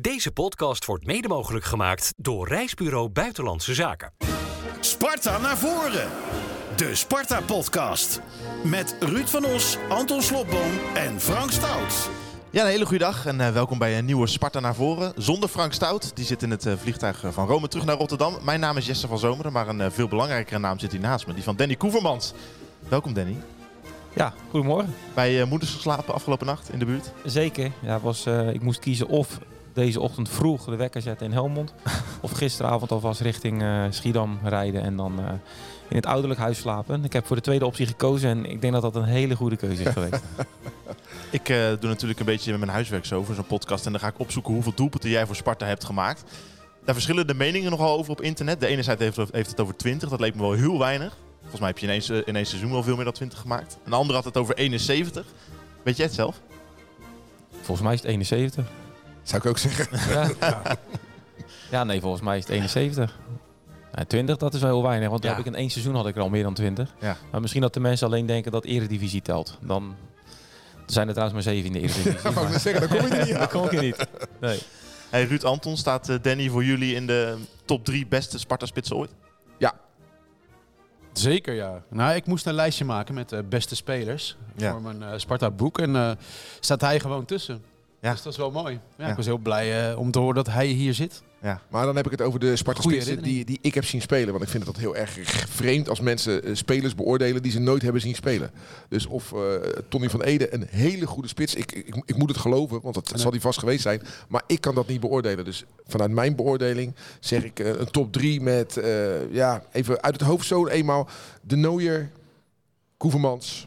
Deze podcast wordt mede mogelijk gemaakt door Reisbureau Buitenlandse Zaken. Sparta naar voren. De Sparta-podcast. Met Ruud van Os, Anton Slobboom en Frank Stout. Ja, een hele goede dag en eh, welkom bij een nieuwe Sparta naar voren. Zonder Frank Stout, die zit in het eh, vliegtuig eh, van Rome terug naar Rotterdam. Mijn naam is Jesse van Zomeren, maar een veel belangrijkere naam zit hier naast me. Die van Danny Koevermans. Welkom Danny. Ja, goedemorgen. Bij moeders geslapen afgelopen nacht in de buurt? Zeker. Ja, was, ik moest kiezen of deze ochtend vroeg de wekker zetten in Helmond. of gisteravond alvast richting Schiedam rijden en dan in het ouderlijk huis slapen. Ik heb voor de tweede optie gekozen en ik denk dat dat een hele goede keuze is geweest. ik uh, doe natuurlijk een beetje met mijn huiswerk zo voor zo'n podcast. En dan ga ik opzoeken hoeveel doelpunten jij voor Sparta hebt gemaakt. Daar verschillen de meningen nogal over op internet. De ene zijde heeft, heeft het over 20. Dat leek me wel heel weinig. Volgens mij heb je in één, in één seizoen wel veel meer dan 20 gemaakt. Een andere had het over 71. Weet jij het zelf? Volgens mij is het 71. Zou ik ook zeggen. Ja, ja nee, volgens mij is het 71. 20, dat is wel heel weinig. Want ja. heb ik in één seizoen had ik er al meer dan 20. Ja. Maar misschien dat de mensen alleen denken dat eredivisie telt. Dan zijn er trouwens maar 7 in de eredivisie. ja, maar zeggen, dan kom je er niet Dan kom ik er niet. Nee. Hey, Ruud Anton, staat eh, Danny voor jullie in de top 3 beste Sparta-spitsen ooit? Ja. Zeker ja. Nou, ik moest een lijstje maken met de uh, beste spelers voor mijn uh, Sparta-boek. En uh, staat hij gewoon tussen. Ja. Dus dat is wel mooi. Ja, Ik was heel blij om te horen dat hij hier zit. Ja. Maar dan heb ik het over de Sparta spitsen die, die ik heb zien spelen. Want ik vind het dat heel erg vreemd als mensen uh, spelers beoordelen die ze nooit hebben zien spelen. Dus of uh, Tony van Ede een hele goede spits. Ik, ik, ik moet het geloven, want dat zal hij vast geweest zijn. Maar ik kan dat niet beoordelen. Dus vanuit mijn beoordeling zeg ik uh, een top 3 met, ja, even uit het hoofd zo eenmaal. De Nooier, Koevermans,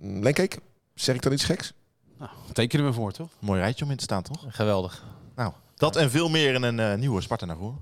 Lenkeek. Zeg ik dan iets geks? Nou, tekenen we voor, toch? Mooi rijtje om in te staan, toch? Geweldig. Nou, dat en veel meer in een uh, nieuwe Sparta naar voren.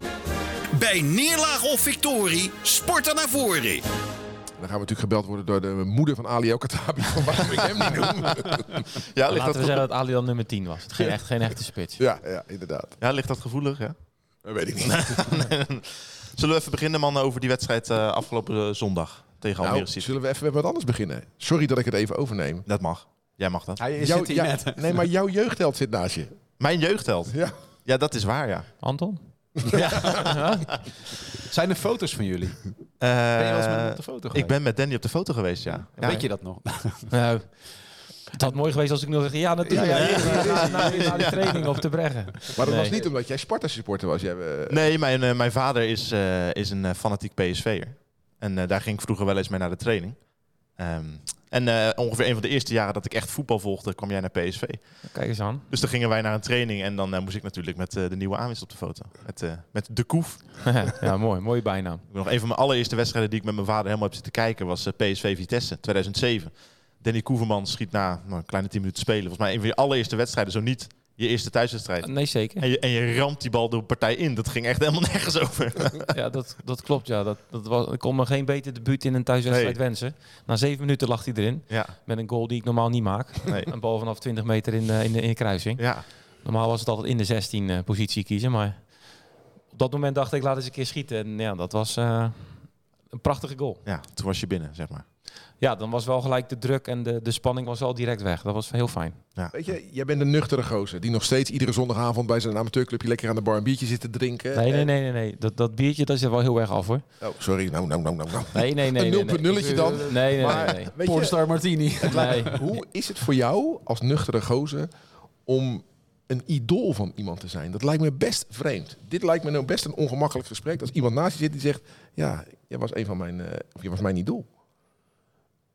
Bij neerlaag of victorie, Sparta naar voren. Dan gaan we natuurlijk gebeld worden door de moeder van Ali El Katabi. Van waarom ik hem niet noem. ja, ligt Laten dat we zeggen dat Ali dan nummer 10 was. Geen, echt, geen echte spits. Ja, ja, inderdaad. Ja, ligt dat gevoelig, ja? Dat weet ik niet. Zullen we even beginnen, man, over die wedstrijd uh, afgelopen zondag tegen nou, Almere City? Zullen we even met wat anders beginnen? Sorry dat ik het even overneem. Dat mag. Jij mag dat. Hij zit hier net. Nee, maar jouw jeugdheld zit naast je. Mijn jeugdheld? Ja. Ja, dat is waar, ja. Anton? ja. Zijn er foto's van jullie? Uh, ben je wel eens met op de foto geweest? Ik ben met Danny op de foto geweest, ja. ja. Weet je dat nog? nou, het had mooi geweest als ik nog zeg, ja natuurlijk. Ja, ja, na, die training op te breggen. Maar dat was niet omdat jij Sparta-supporter was? Jij, uh... Nee, mijn, uh, mijn vader is, uh, is een fanatiek PSV'er. En daar ging ik vroeger wel eens mee naar de training. Um, en uh, ongeveer een van de eerste jaren dat ik echt voetbal volgde, kwam jij naar PSV. Kijk eens aan. Dus dan gingen wij naar een training en dan uh, moest ik natuurlijk met uh, de nieuwe aanwinst op de foto. Met, met De Koef. ja, mooi. Mooie bijnaam. Nog een van mijn allereerste wedstrijden die ik met mijn vader helemaal heb zitten kijken was PSV Vitesse 2007. Danny Koeverman schiet na nou, een kleine 10 minuten spelen. Volgens mij een van je allereerste wedstrijden, zo niet je eerste thuiswedstrijd. Nee, zeker. En je, en je ramt die bal de partij in. Dat ging echt helemaal nergens over. ja, dat, dat klopt. Ja. Dat, dat was, ik kon me geen beter debuut in een thuiswedstrijd wensen. Na zeven minuten lag hij erin. Ja. Met een goal die ik normaal niet maak. Nee. Een bal vanaf 20 meter in de, in de, in de kruising. Ja. Normaal was het altijd in de 16 uh, positie kiezen. Maar op dat moment dacht ik, laat eens een keer schieten. En ja, dat was uh, een prachtige goal. Ja, toen was je binnen, zeg maar ja, dan was wel gelijk de druk en de, de spanning was al direct weg. Dat was heel fijn. Ja. Weet je, jij bent een nuchtere gozer die nog steeds iedere zondagavond bij zijn amateurclubje lekker aan de bar een biertje zit te drinken. Nee, nee, nee, nee, nee. Dat, dat biertje dat zit wel heel erg af hoor. Oh, sorry. Nou, nou, nou, nou. nou. Nee, nee, nee. Een 0.0 nee, dan. Nee, nee, maar, nee. nee. Pornstar Martini. Nee. Hoe is het voor jou als nuchtere gozer om een idool van iemand te zijn? Dat lijkt me best vreemd. Dit lijkt me nou best een ongemakkelijk gesprek. Als iemand naast je zit die zegt, ja, jij was een van mijn, uh, of je was mijn idool.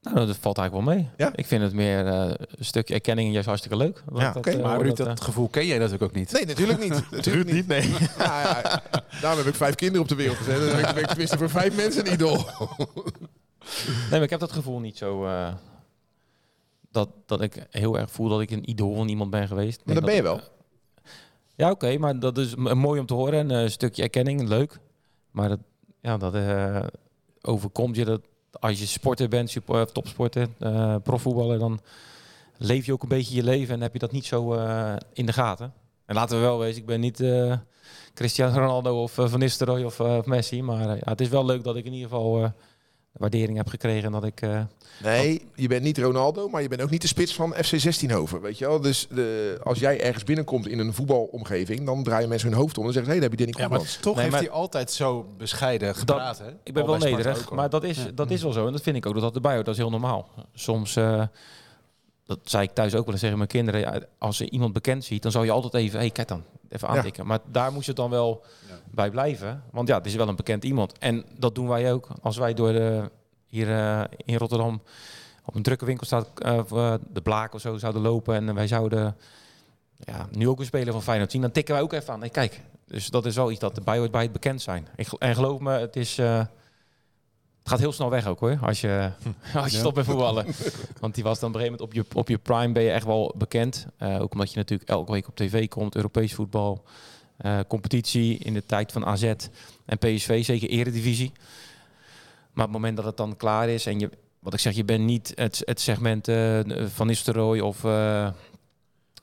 Nou, dat valt eigenlijk wel mee. Ja? Ik vind het meer uh, een stukje erkenning juist hartstikke leuk. Ja, dat, okay. uh, maar Ruud, dat, dat, gevoel ken jij natuurlijk ook niet. Nee, natuurlijk niet. natuurlijk niet, nee. Ja, ja, daarom heb ik vijf kinderen op de wereld gezet. Dan ben ik tenminste voor vijf mensen een idool. nee, maar ik heb dat gevoel niet zo... Uh, dat, dat ik heel erg voel dat ik een idool van iemand ben geweest. Maar dat ben je wel. ja, oké, okay, maar dat is mooi om te horen. Een stukje erkenning, leuk. Maar dat, ja, dat overkomt je dat als je sporter bent, super, topsporter, uh, profvoetballer, dan leef je ook een beetje je leven en heb je dat niet zo uh, in de gaten. En laten we wel wezen, ik ben niet uh, Cristiano Ronaldo of Van Nistelrooy of Messi, maar het is wel leuk dat ik in ieder geval waardering heb gekregen dat ik... Uh, nee, je bent niet Ronaldo, maar je bent ook niet de spits van FC 16 Hoven, weet je wel. Dus de, als jij ergens binnenkomt in een voetbalomgeving, dan draaien mensen hun hoofd om en zeggen ze, hé, hey, daar heb je Danny ja, maar toch heeft hij altijd zo bescheiden gepraat, hè? Ik ben wel nederig, maar dat is, dat is wel zo. En dat vind ik ook dat dat erbij hoort. Dat is heel normaal. Soms... Uh, dat zei ik thuis ook wel eens tegen mijn kinderen. Als je iemand bekend ziet, dan zou je altijd even, hey, kijk dan, even aantikken. Maar daar moest het dan wel bij blijven. Want ja, het is wel een bekend iemand. En dat doen wij ook. Als wij door de, hier uh, in Rotterdam op een drukke winkel staat, uh, de Blaak of zo zouden lopen en wij zouden ja, nu ook een speler van Feyenoord zien, dan tikken wij ook even aan. Hey, kijk, dus dat is wel iets dat erbij hoort bij het bekend zijn. Ik, en geloof me, het is... Uh, het gaat heel snel weg ook hoor, als je, als je stopt met voetballen. Want die was dan op een gegeven moment op je, op je prime ben je echt wel bekend. Uh, ook omdat je natuurlijk elke week op tv komt, Europees voetbal, uh, competitie in de tijd van AZ en PSV, zeker eredivisie. Maar op het moment dat het dan klaar is en je, wat ik zeg, je bent niet het, het segment uh, van Nistelrooy of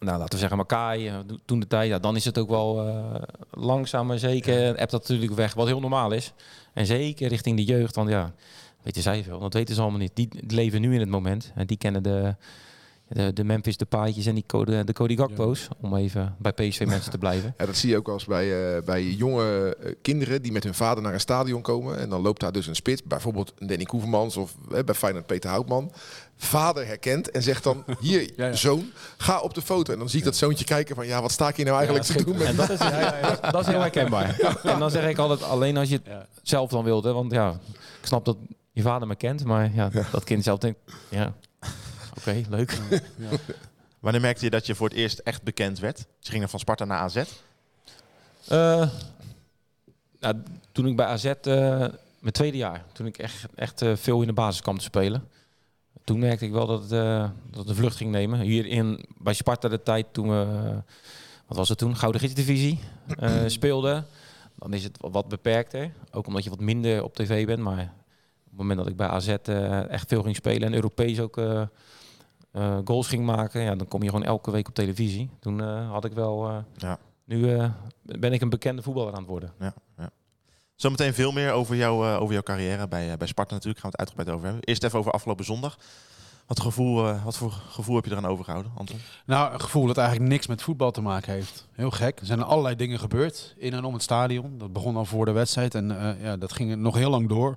nou, laten we zeggen Makai, toen de tijd, ja, dan is het ook wel uh, langzaam maar zeker. App dat natuurlijk weg, wat heel normaal is. En zeker richting de jeugd, want ja, weten zij veel, dat weten ze allemaal niet. Die leven nu in het moment en die kennen de, de, de Memphis, de Paadjes en die code, de Cody Gakpo's. Om even bij PSV mensen te blijven. Ja, dat zie je ook als bij, uh, bij jonge uh, kinderen die met hun vader naar een stadion komen. En dan loopt daar dus een spits, bijvoorbeeld een Danny Koevermans of uh, bij Feyenoord Peter Houtman. Vader herkent en zegt dan, hier ja, ja. zoon, ga op de foto. En dan zie ik dat zoontje kijken van, ja, wat sta ik hier nou eigenlijk te doen? Met en dat is, dat is heel herkenbaar. En dan zeg ik altijd, alleen als je het zelf dan wilt. Hè, want ja, ik snap dat je vader me kent, maar ja, dat kind zelf denkt, ja... Oké, leuk. Ja. Wanneer merkte je dat je voor het eerst echt bekend werd? Je ging er van Sparta naar AZ? Uh, nou, toen ik bij AZ, uh, mijn tweede jaar, toen ik echt, echt uh, veel in de basis kwam te spelen. Toen merkte ik wel dat het, dat de vlucht ging nemen. Hier in, bij Sparta de tijd toen we, wat was het toen, Gouden Gidsdivisie speelden. Dan is het wat beperkter. Ook omdat je wat minder op tv bent. Maar op het moment dat ik bij AZ echt veel ging spelen en Europees ook uh, goals ging maken, ja, dan kom je gewoon elke week op televisie. Toen uh, had ik wel. Uh, ja. Nu ben ik een bekende voetballer aan het worden. Ja, ja. Zometeen veel meer over, jou, over jouw carrière bij, bij Sparta natuurlijk. Gaan we het uitgebreid over hebben. Eerst even over afgelopen zondag. Wat, gevoel, wat voor gevoel heb je eraan overgehouden, Anton? Nou, een gevoel dat eigenlijk niks met voetbal te maken heeft. Heel gek. Er zijn allerlei dingen gebeurd in en om het stadion. Dat begon al voor de wedstrijd en ja, dat ging nog heel lang door.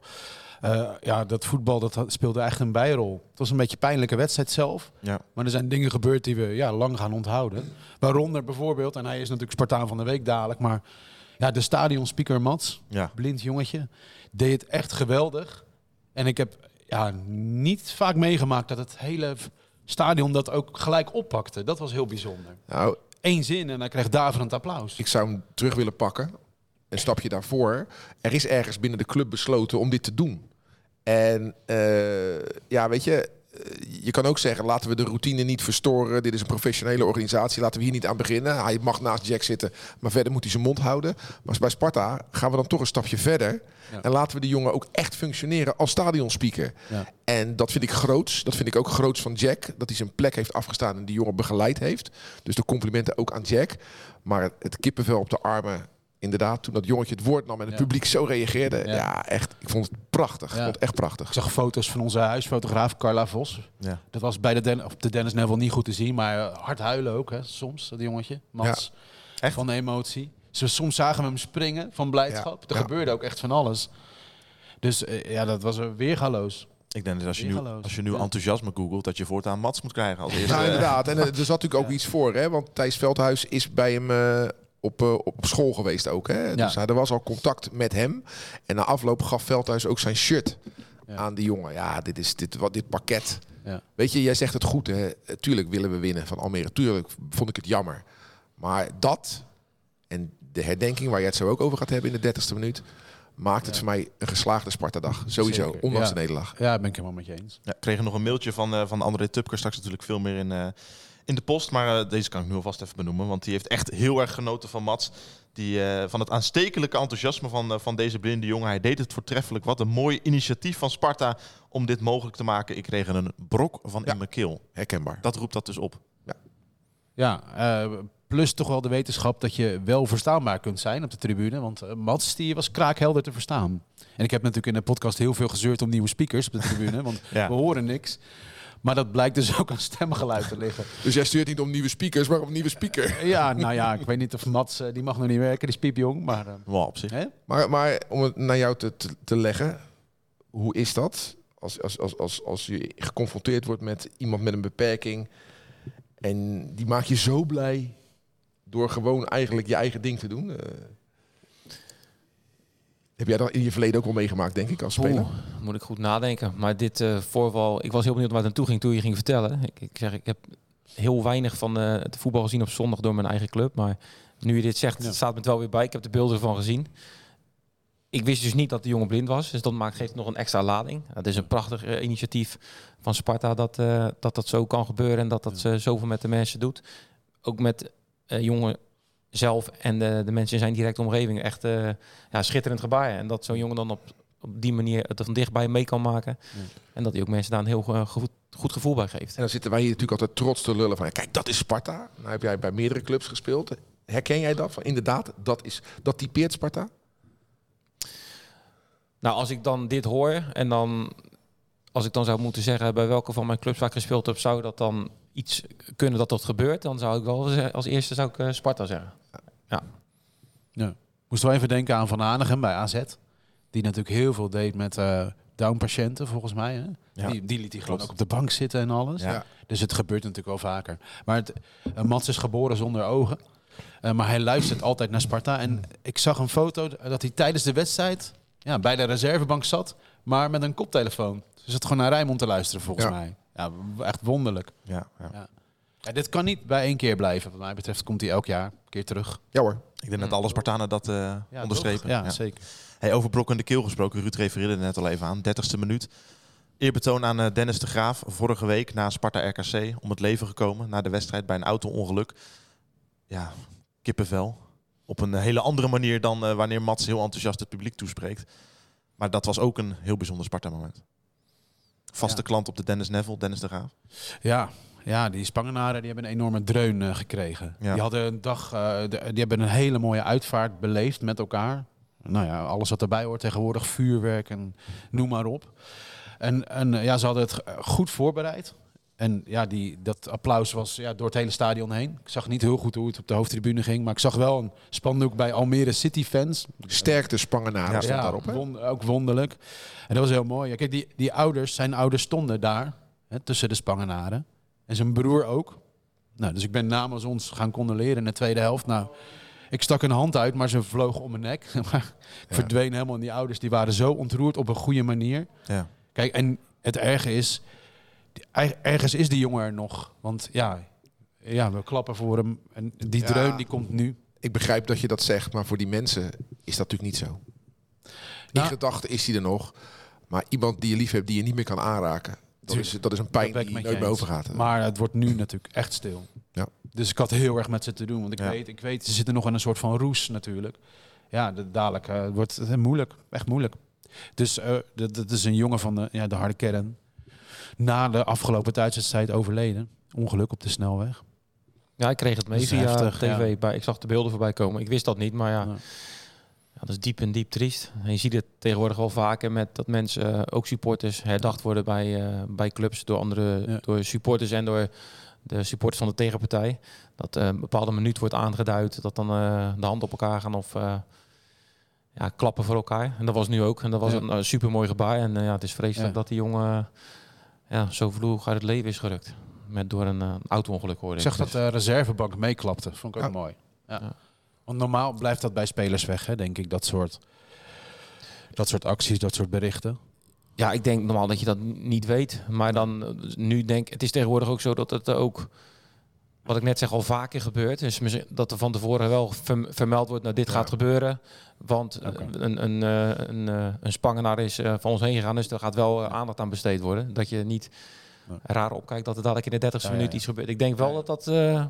Uh, ja, dat voetbal dat speelde echt een bijrol. Het was een beetje een pijnlijke wedstrijd zelf. Ja. Maar er zijn dingen gebeurd die we ja, lang gaan onthouden. Waaronder bijvoorbeeld, en hij is natuurlijk Spartaan van de Week dadelijk, maar ja, de stadionspeaker Mats, ja. blind jongetje, deed het echt geweldig. En ik heb ja, niet vaak meegemaakt dat het hele stadion dat ook gelijk oppakte. Dat was heel bijzonder. Nou, Eén zin en hij kreeg daverend applaus. Ik zou hem terug willen pakken. Een stapje daarvoor. Er is ergens binnen de club besloten om dit te doen. En uh, ja, weet je, je kan ook zeggen, laten we de routine niet verstoren. Dit is een professionele organisatie, laten we hier niet aan beginnen. Hij mag naast Jack zitten, maar verder moet hij zijn mond houden. Maar bij Sparta gaan we dan toch een stapje verder. En laten we de jongen ook echt functioneren als stadionspeaker. Ja. En dat vind ik groots. Dat vind ik ook groots van Jack. Dat hij zijn plek heeft afgestaan en die jongen begeleid heeft. Dus de complimenten ook aan Jack. Maar het kippenvel op de armen inderdaad, toen dat jongetje het woord nam en het publiek zo reageerde. Ja. echt. Ik vond het prachtig. Ik vond het echt prachtig. Ik zag foto's van onze huisfotograaf Carla Vos. Ja. Dat was bij de, Den op de Dennis Neville niet goed te zien, maar eh, hard huilen ook, hè, soms, dat jongetje. Mats. Echt? Van de emotie. soms zagen we hem springen van blijdschap. Er gebeurde ook echt van alles. Dus uh, ja, dat was er weergaloos. Ik denk dat als je nu, als je nu enthousiasme googelt, dat je voortaan Mats moet krijgen als eerste. Nou, inderdaad. En er zat natuurlijk ook iets voor, hè? Want Thijs Veldhuis is bij hem uh, op, uh, op school geweest ook. Hè? Ja. Dus er was al contact met hem. En na afloop gaf Veldhuis ook zijn shirt ja. aan die jongen. Ja, dit is dit, wat, dit pakket. Ja. Weet je, jij zegt het goed. Hè? Tuurlijk willen we winnen van Almere. Tuurlijk vond ik het jammer. Maar dat en de herdenking waar je het zo ook over gaat hebben in de 30ste minuut maakt het voor mij een geslaagde Sparta-dag. Sowieso, Zeker. ondanks ja. de nederlaag. Ja, ben ik helemaal met je eens. Ja, kregen nog een mailtje van, uh, van André Tupker. Straks natuurlijk veel meer in, uh, in de post. Maar uh, deze kan ik nu alvast even benoemen. Want die heeft echt heel erg genoten van Mats. Die, uh, van het aanstekelijke enthousiasme van, uh, van deze blinde jongen. Hij deed het voortreffelijk. Wat een mooi initiatief van Sparta om dit mogelijk te maken. Ik kreeg een brok van ja. in mijn keel. Herkenbaar. Dat roept dat dus op. Ja, ja plus toch wel de wetenschap dat je wel verstaanbaar kunt zijn op de tribune. Want uh, Mats die was kraakhelder te verstaan. En ik heb natuurlijk in de podcast heel veel gezeurd om nieuwe speakers op de tribune. want we horen niks. Maar dat blijkt dus ook aan stemgeluid te liggen. Dus jij stuurt niet om nieuwe speakers, maar om nieuwe speaker. Ja, nou ja, ik weet niet of Mats, uh, die mag nog niet werken, die is piepjong. Maar, uh, op zich. Maar, maar om het naar jou te, te, te leggen, hoe is dat? Als, als, als, als, als je geconfronteerd wordt met iemand met een beperking en die maak je zo blij door gewoon eigenlijk je eigen ding te doen. Uh, heb jij dat in je verleden ook wel meegemaakt, denk ik, als speler? Oeh, moet ik goed nadenken. Maar dit uh, voorval, ik was heel benieuwd waar het naartoe ging toen je ging vertellen. Ik, ik zeg, ik heb heel weinig van uh, het voetbal gezien op zondag door mijn eigen club. Maar nu je dit zegt, staat me het wel weer bij. Ik heb de beelden ervan gezien. Ik wist dus niet dat de jongen blind was. Dus dat maakt, geeft nog een extra lading. Het is een prachtig uh, initiatief van Sparta dat, dat dat zo kan gebeuren. En dat dat ja. zoveel met de mensen doet. Ook met jongen zelf en de, de mensen in zijn directe omgeving echt uh, ja, schitterend gebaar. En dat zo'n jongen dan op, op die manier het van dichtbij mee kan maken. En dat hij ook mensen daar een heel uh, goed, goed, gevoel bij geeft. En dan zitten wij hier natuurlijk altijd trots te lullen van... kijk, dat is Sparta. Nou heb jij bij meerdere clubs gespeeld. Herken jij dat? Van, inderdaad, dat, is, dat typeert Sparta? Nou, als ik dan dit hoor en dan... Als ik dan zou moeten zeggen bij welke van mijn clubs waar ik gespeeld heb... zou dat dan iets kunnen dat dat gebeurt... dan zou ik wel als eerste zou ik, uh, Sparta zeggen. Ja. ja. Moest wel even denken aan Van Aanigem bij AZ. Die natuurlijk heel veel deed met uh, down-patiënten, volgens mij. Hè? Ja. Die, die liet hij gewoon ook op de bank zitten en alles. Ja. Dus het gebeurt natuurlijk wel vaker. Maar het, uh, Mats is geboren zonder ogen. Uh, maar hij luistert altijd naar Sparta. En ik zag een foto dat hij tijdens de wedstrijd ja, bij de reservebank zat, maar met een koptelefoon. Dus het gewoon naar Rijmond te luisteren, volgens mij. Ja, echt wonderlijk. Ja, ja. Ja, dit kan niet bij één keer blijven. Wat mij betreft komt hij elk jaar een keer terug. Ja hoor. Ik denk dat alle Spartanen dat uh, ja, onderstrepen. Ja, zeker. Hey, over Brok en de Keel gesproken. Ruud refereerde er net al even aan. 30ste minuut. Eerbetoon aan uh, Dennis de Graaf. Vorige week na Sparta RKC om het leven gekomen. Na de wedstrijd bij een auto-ongeluk. Ja, kippenvel. Op een hele andere manier dan uh, wanneer Mats heel enthousiast het publiek toespreekt. Maar dat was ook een heel bijzonder Sparta-moment. Vaste ja. klant op de Dennis Neville, Dennis de Graaf. Ja, ja, die Spangenaren die hebben een enorme dreun uh, gekregen. Die hadden een dag, uh, de, die hebben een hele mooie uitvaart beleefd met elkaar. Nou ja, alles wat erbij hoort tegenwoordig, vuurwerk en noem maar op. En, en ja, ze hadden het goed voorbereid. En ja, die, dat applaus was ja, door het hele stadion heen. Ik zag niet heel goed hoe het op de hoofdtribune ging. Maar ik zag wel een spandoek bij Almere City fans. Sterkte Spangenaren ja, stond daarop. Hè? Won, ook wonderlijk. En dat was heel mooi. Ja, kijk, die, die ouders, zijn ouders stonden daar. Hè, tussen de Spangenaren. En zijn broer ook. Nou, dus ik ben namens ons gaan condoleren in de tweede helft. Nou, ik stak een hand uit, maar ze vloog om mijn nek. ik verdween helemaal. En die ouders die waren zo ontroerd op een goede manier. Ja. Kijk, en het erge is, ergens is die jongen er nog. Want ja, ja we klappen voor hem. En die ja, dreun die komt nu. Ik begrijp dat je dat zegt, maar voor die mensen is dat natuurlijk niet zo. Nou, In gedachten is hij er nog. Maar iemand die je lief hebt, die je niet meer kan aanraken. Dat is, dat is een pijn die nooit meer overgaat. Maar het wordt nu natuurlijk echt stil. Ja. Dus ik had heel erg met ze te doen. Want ik, weet, ik weet, ze zitten nog in een soort van roes natuurlijk. Ja, de, dadelijk uh, wordt het moeilijk. Echt moeilijk. Dus uh, dat, dat, is een jongen van de, ja, de harde kern. Na de afgelopen thuiswedstrijd overleden. Ongeluk op de snelweg. Ja, ik kreeg het mee via heftig, tv. Ja. Bij, ik zag de beelden voorbij komen. Ik wist dat niet, maar ja. ja dat is diep en diep triest. En je ziet het tegenwoordig wel vaker met dat mensen, uh, ook supporters, herdacht worden bij, uh, bij clubs door andere ja. door supporters en door de supporters van de tegenpartij. Dat uh, een bepaalde minuut wordt aangeduid, dat dan de hand op elkaar gaan of ja, klappen voor elkaar. En dat was nu ook. En dat was ja. een super mooi gebaar. En ja, het is vreselijk dat die jongen ja, zo vloeg uit het leven is gerukt. Met door een auto-ongeluk hoorde ik. Zeg dat de reservebank meeklapte. Vond ik ook mooi. Ja. Want normaal blijft dat bij spelers weg, hè, denk ik, dat soort, dat soort acties, dat soort berichten. Ja, ik denk normaal dat je dat niet weet. Maar dan nu denk het is tegenwoordig ook zo dat het ook, wat ik net zeg, al vaker gebeurt. Dus dat er van tevoren wel vermeld wordt, nou dit gaat gebeuren. Want okay. een, een, een, een, een spangenaar is van ons heen gegaan, dus er gaat wel aandacht aan besteed worden. Dat je niet raar opkijkt dat er dadelijk in de 30ste minuut iets gebeurt. Ik denk wel dat dat... Uh,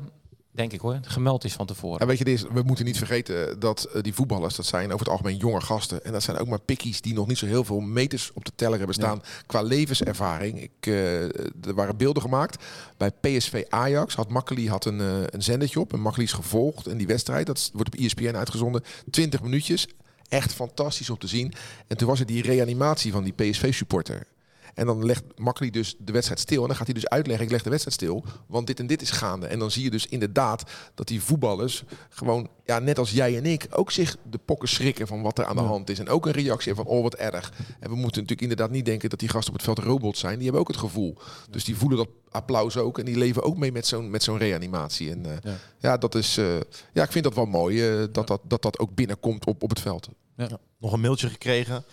Denk ik hoor, gemeld is van tevoren. En weet je, we moeten niet vergeten dat uh, die voetballers, dat zijn over het algemeen jonge gasten. En dat zijn ook maar pikkies die nog niet zo heel veel meters op de teller hebben staan qua levenservaring. Ik, uh, er waren beelden gemaakt. Bij PSV Ajax had Makkeli had een, uh, een zendertje op. En Makkeli is gevolgd. En die wedstrijd, dat wordt op ESPN uitgezonden, 20 minuutjes. Echt fantastisch om te zien. En toen was er die reanimatie van die PSV-supporter. En dan legt Makkeli dus de wedstrijd stil. En dan gaat hij dus uitleggen, ik leg de wedstrijd stil. Want dit en dit is gaande. En dan zie je dus inderdaad dat die voetballers gewoon, ja, net als jij en ik, ook zich de pokken schrikken van wat er aan de hand is. En ook een reactie van, oh wat erg. En we moeten natuurlijk inderdaad niet denken dat die gasten op het veld robots zijn. Die hebben ook het gevoel. Dus die voelen dat applaus ook. En die leven ook mee met zo'n met zo'n reanimatie. En uh, ja. dat is, uh, ja, ik vind dat wel mooi uh, dat, dat, dat dat ook binnenkomt op, op het veld. Ja. Nog een mailtje gekregen.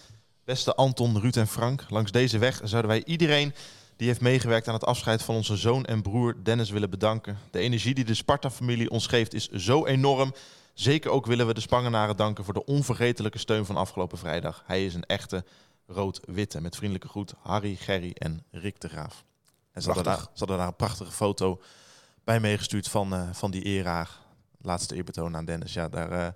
Beste Anton, Ruud en Frank, langs deze weg zouden wij iedereen die heeft meegewerkt aan het afscheid van onze zoon en broer Dennis willen bedanken. De energie die de Sparta-familie ons geeft is zo enorm. Zeker ook willen we de Spangenaren danken voor de onvergetelijke steun van afgelopen vrijdag. Hij is een echte rood-witte. Met vriendelijke groet Harry, Gerry en Rick de Graaf. En ze hadden, daar, ze hadden daar een prachtige foto bij meegestuurd van, uh, van die eraar laatste eerbetoon aan Dennis. Ja, daar, uh,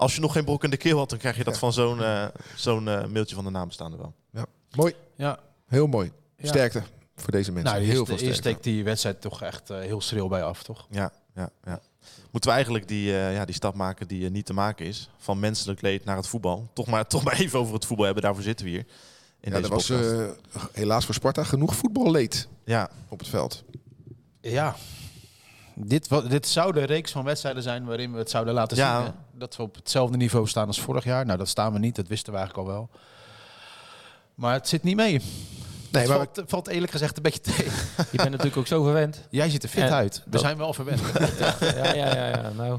als je nog geen brok in de keel had, dan krijg je dat van zo'n uh, zo'n uh, mailtje van de nabestaande wel. Ja, mooi. Ja. Heel mooi. Sterkte voor deze mensen. Nou, heel veel sterkte. steekt die wedstrijd toch echt heel schril bij af, toch? Ja, ja, ja. Moeten we eigenlijk die, ja, die stap maken die niet te maken is. Van menselijk leed naar het voetbal. Toch maar, toch maar even over het voetbal hebben. Daarvoor zitten we hier. In ja, er was helaas voor Sparta genoeg voetballeed ja. op het veld. Ja, dit, dit zou de reeks van wedstrijden zijn waarin we het zouden laten zien. Dat we op hetzelfde niveau staan als vorig jaar. Nou, dat staan we niet. Dat wisten we eigenlijk al wel. Maar het zit niet mee. Nee, maar valt, valt, eerlijk gezegd een beetje tegen. Je bent natuurlijk ook zo verwend. Jij ziet er fit uit. We zijn wel verwend. ja, ja, ja, ja. Nou,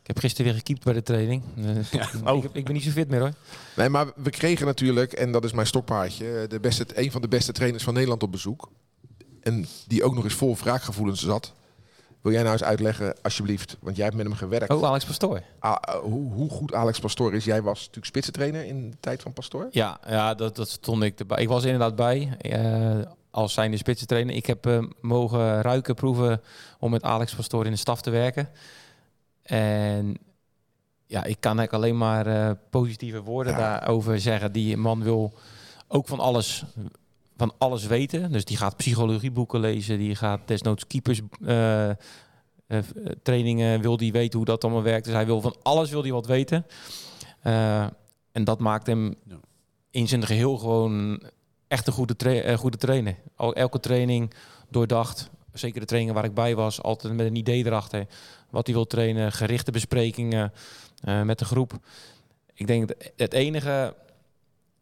ik heb gisteren weer gekiept bij de training. Ja. Oh. Ik, ik, ben niet zo fit meer hoor. Nee, maar we kregen natuurlijk, en dat is mijn stokpaardje, de beste, een van de beste trainers van Nederland op bezoek. En die ook nog eens vol wraakgevoelens zat. Wil jij nou eens uitleggen, alsjeblieft, want jij hebt met hem gewerkt. Oh, Alex Pastoor. Ah, eh, hoe, hoe, goed Alex Pastoor is. Jij was natuurlijk spitsentrainer in de tijd van Pastoor. Ja, ja dat, dat stond ik erbij. Ik was inderdaad bij uh, als zijnde spitsentrainer. Ik heb uh, mogen ruiken, proeven om met Alex Pastoor in de staf te werken. En ja, ik kan eigenlijk alleen maar positieve woorden daarover zeggen. Die man wil ook van alles van alles weten. Dus die gaat psychologieboeken lezen, die gaat desnoods keepers uh, trainingen, wil die weten hoe dat allemaal werkt. Dus hij wil van alles wil die wat weten. Uh, en dat maakt hem in zijn geheel gewoon echt een goede, tra goede trainer. Al, elke training doordacht. Zeker de trainingen waar ik bij was, altijd met een idee erachter. Wat hij wil trainen, gerichte besprekingen met de groep. Ik denk het enige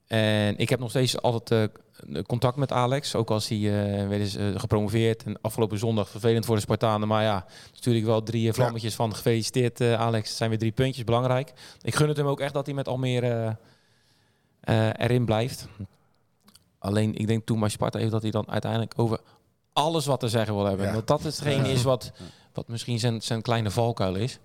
en ik heb nog steeds altijd uh, contact met Alex. Ook als hij uh, weer is uh, gepromoveerd. En afgelopen zondag vervelend voor de Spartanen. Maar ja, natuurlijk wel drie vlammetjes van gefeliciteerd Alex. Zijn weer drie puntjes, belangrijk. Ik gun het hem ook echt dat hij met Almere erin blijft. Alleen, ik denk toen bij Sparta heeft dat hij dan uiteindelijk over alles wat te zeggen wil hebben. Ja. Dat dat hetgeen is wat, wat misschien zijn, zijn kleine valkuil is.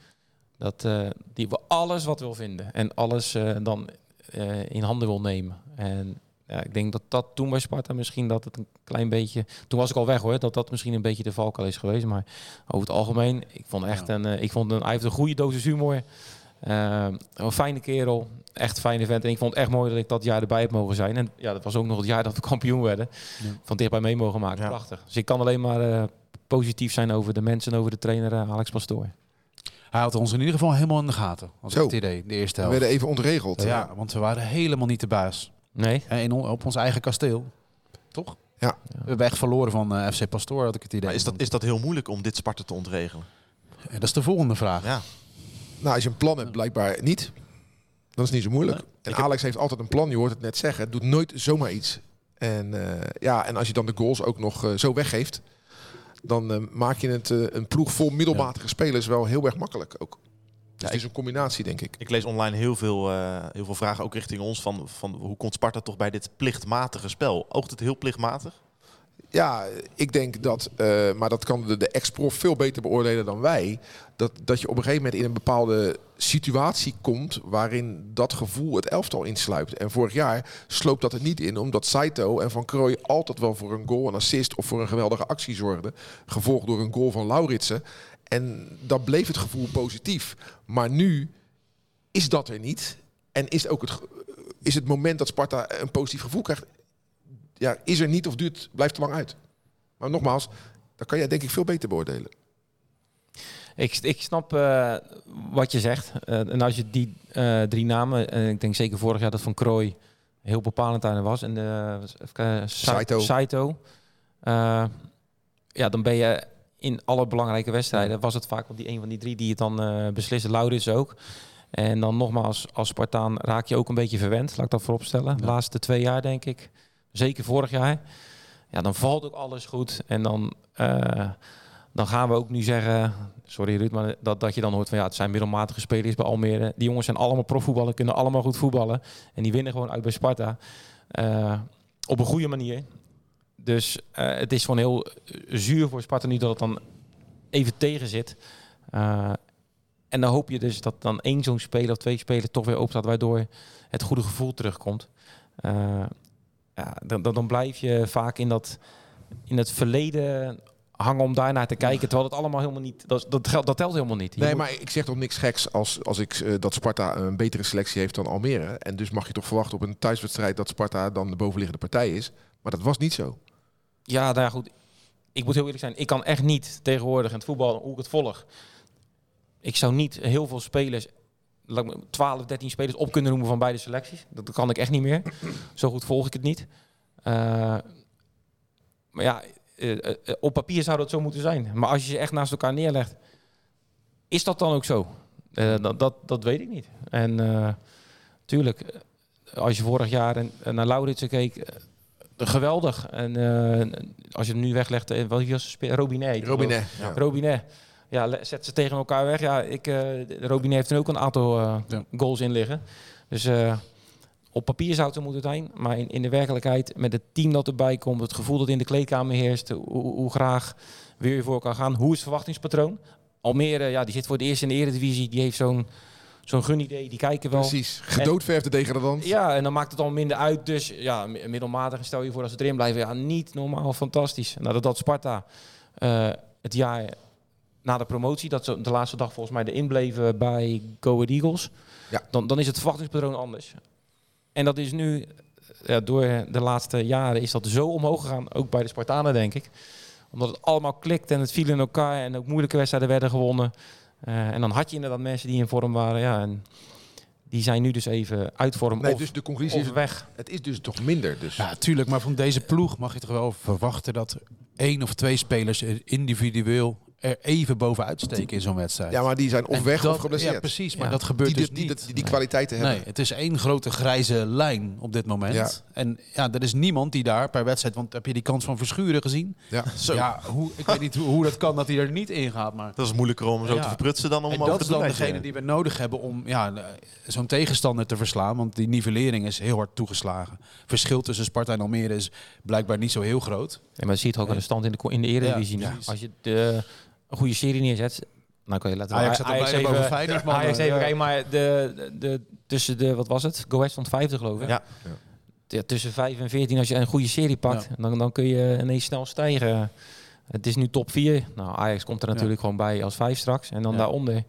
Dat die we alles wat wil vinden. En alles dan uh, in handen wil nemen. En ja, ik denk dat dat toen bij Sparta misschien dat het een klein beetje... Toen was ik al weg hoor, dat dat misschien een beetje de valkuil is geweest. Maar over het algemeen, ik vond echt een... Uh, ik vond een, hij heeft een goede dosis humor. Uh, een fijne kerel, echt fijne vent. En ik vond het echt mooi dat ik dat jaar erbij heb mogen zijn. En ja, dat was ook nog het jaar dat we kampioen werden. Ja. Van dichtbij mee mogen maken. Prachtig. Dus ik kan alleen maar uh, positief zijn over de mensen en over de trainer Alex Pastoor. Hij had ons in ieder geval helemaal in de gaten. Zo. het idee, de eerste helft. We werden even ontregeld. Ja, want we waren helemaal niet de baas. Nee. En in, op ons eigen kasteel. Toch? Ja. We hebben echt verloren van uh, eh, FC Pastoor, had ik het idee. Maar is dat, is dat heel moeilijk om dit Sparta te ontregelen? Ja, dat is de volgende vraag. Ja. Nou, als je een plan hebt, blijkbaar niet. Dan is het niet zo moeilijk. En Alex heeft altijd een plan, je hoort het net zeggen. Doet nooit zomaar iets. En, uh, ja, en als je dan de goals ook nog uh, zo weggeeft dan uh, maak je het uh, een ploeg vol middelmatige spelers wel heel erg makkelijk ook. Dus het is een combinatie, denk ik. Ik lees online heel veel, uh, heel veel vragen, ook richting ons, van, van hoe komt Sparta toch bij dit plichtmatige spel? Oogt het heel plichtmatig? Ja, ik denk dat, uh, maar dat kan de, ex-prof veel beter beoordelen dan wij. Dat, dat je op een gegeven moment in een bepaalde situatie komt waarin dat gevoel het elftal insluipt. En vorig jaar sloopt dat er niet in, omdat Saito en Van Krooij altijd wel voor een goal, een assist of voor een geweldige actie zorgden. Gevolgd door een goal van Lauritsen. En dan bleef het gevoel positief. Maar nu is dat er niet. En is ook het, is het moment dat Sparta een positief gevoel krijgt, ja, is er niet of duurt, blijft te lang uit. Maar nogmaals, dat kan jij denk ik veel beter beoordelen. Ik, ik snap uh, wat je zegt. Uh, en als je die uh, drie namen, en ik denk zeker vorig jaar dat Van Krooi heel bepalend aan was. En uh, Saito. Saito ja, dan ben je in alle belangrijke wedstrijden, was het vaak wel die een van die drie die het dan beslissen. Laurits ook. En dan nogmaals, als Spartaan raak je ook een beetje verwend, laat ik dat vooropstellen. De laatste twee jaar denk ik. Zeker vorig jaar. Ja, dan valt ook alles goed. En dan dan gaan we ook nu zeggen, sorry Ruud, maar dat, dat je dan hoort van ja, het zijn middelmatige spelers bij Almere. Die jongens zijn allemaal profvoetballen, kunnen allemaal goed voetballen. En die winnen gewoon uit bij Sparta. Uh, op een goede manier. Dus uh, het is gewoon heel zuur voor Sparta nu dat het dan even tegen zit. En dan hoop je dus dat dan één zo'n speler of twee spelers toch weer opstaat, waardoor het goede gevoel terugkomt. Ja, dan, dan, blijf je vaak in dat, in het verleden hangen om daarnaar te kijken. Terwijl het allemaal helemaal niet. Dat, dat, dat telt helemaal niet. nee, maar ik zeg toch niks geks als, als ik uh, dat Sparta een betere selectie heeft dan Almere. En dus mag je toch verwachten op een thuiswedstrijd dat Sparta dan de bovenliggende partij is. Maar dat was niet zo. Ja, nou ja, goed. Ik moet heel eerlijk zijn. Ik kan echt niet tegenwoordig in het voetbal, hoe ik het volg. Ik zou niet heel veel spelers 12, 13 spelers op kunnen noemen van beide selecties. Dat kan ik echt niet meer. Zo goed volg ik het niet. Uh, maar ja, eh, eh, eh, op papier zou dat zo moeten zijn. Maar als je ze echt naast elkaar neerlegt, is dat dan ook zo? dat, dat, dat weet ik niet. En tuurlijk, als je vorig jaar naar Lauritsen keek, geweldig. En als je hem nu weglegt, uh, wat was Robinet. Robinet. Ja. Robinet. Ja, zet ze tegen elkaar weg. Ja, ik, Robinet heeft er ook een aantal goals in liggen. Dus op papier zou het er moeten zijn, maar in, in de werkelijkheid met het team dat erbij komt, het gevoel dat in de kleedkamer heerst, hoe, hoe graag wil je voor elkaar gaan, hoe is het verwachtingspatroon? Almere, ja, die zit voor het eerst in de eredivisie, die heeft zo'n zo'n gunidee, die kijken wel. Precies, gedoodverfde degradant. Ja, en dan maakt het al minder uit. Dus ja, middelmatig stel je voor als ze erin blijven. Ja, niet normaal fantastisch. Nou, dat, dat Sparta uh, het jaar na de promotie, dat ze de laatste dag volgens mij erin bleven bij Go Ahead Eagles. Ja. Dan, dan is het verwachtingspatroon anders. En dat is nu, ja, door de laatste jaren, is dat zo omhoog gegaan. Ook bij de Spartanen, denk ik. Omdat het allemaal klikt en het viel in elkaar. En ook moeilijke wedstrijden werden gewonnen. Uh, en dan had je inderdaad mensen die in vorm waren. Ja, en die zijn nu dus even uit vorm nee, of, dus de conclusie is weg. Het is dus toch minder. Dus. Ja, tuurlijk. Maar van deze ploeg mag je toch wel verwachten dat één of twee spelers individueel er even bovenuit steken in zo'n wedstrijd. Ja, maar die zijn of weg of geblesseerd. Ja, precies. Maar dat gebeurt die, dus die, niet. Die, die, kwaliteiten hebben. Nee, het is één grote grijze lijn op dit moment. Ja. En ja, er is niemand die daar per wedstrijd... Want heb je die kans van Verschuren gezien? Ja, zo. Ja, hoe, ik weet niet hoe, hoe, dat kan dat hij er niet in gaat. Maar... Dat is moeilijker om zo te verprutsen dan om en dat is dan degene die we nodig hebben om ja, zo'n tegenstander te verslaan. Want die nivellering is heel hard toegeslagen. Verschil tussen Sparta en Almere is blijkbaar niet zo heel groot. Ja, maar je ziet ook aan de stand in de, in de Eredivisie. Als je de een goede serie neerzet, dan kan je laten Ajax, Ajax even, boven Feyenoord, man. Ajax even kijken, maar de, de, tussen de, wat was het? Go West van 50 geloof ik. Ja. ja. tussen 5 en 14, als je een goede serie pakt, dan, dan kun je ineens snel stijgen. Het is nu top 4. Nou, Ajax komt er natuurlijk gewoon bij als 5 straks. En dan daaronder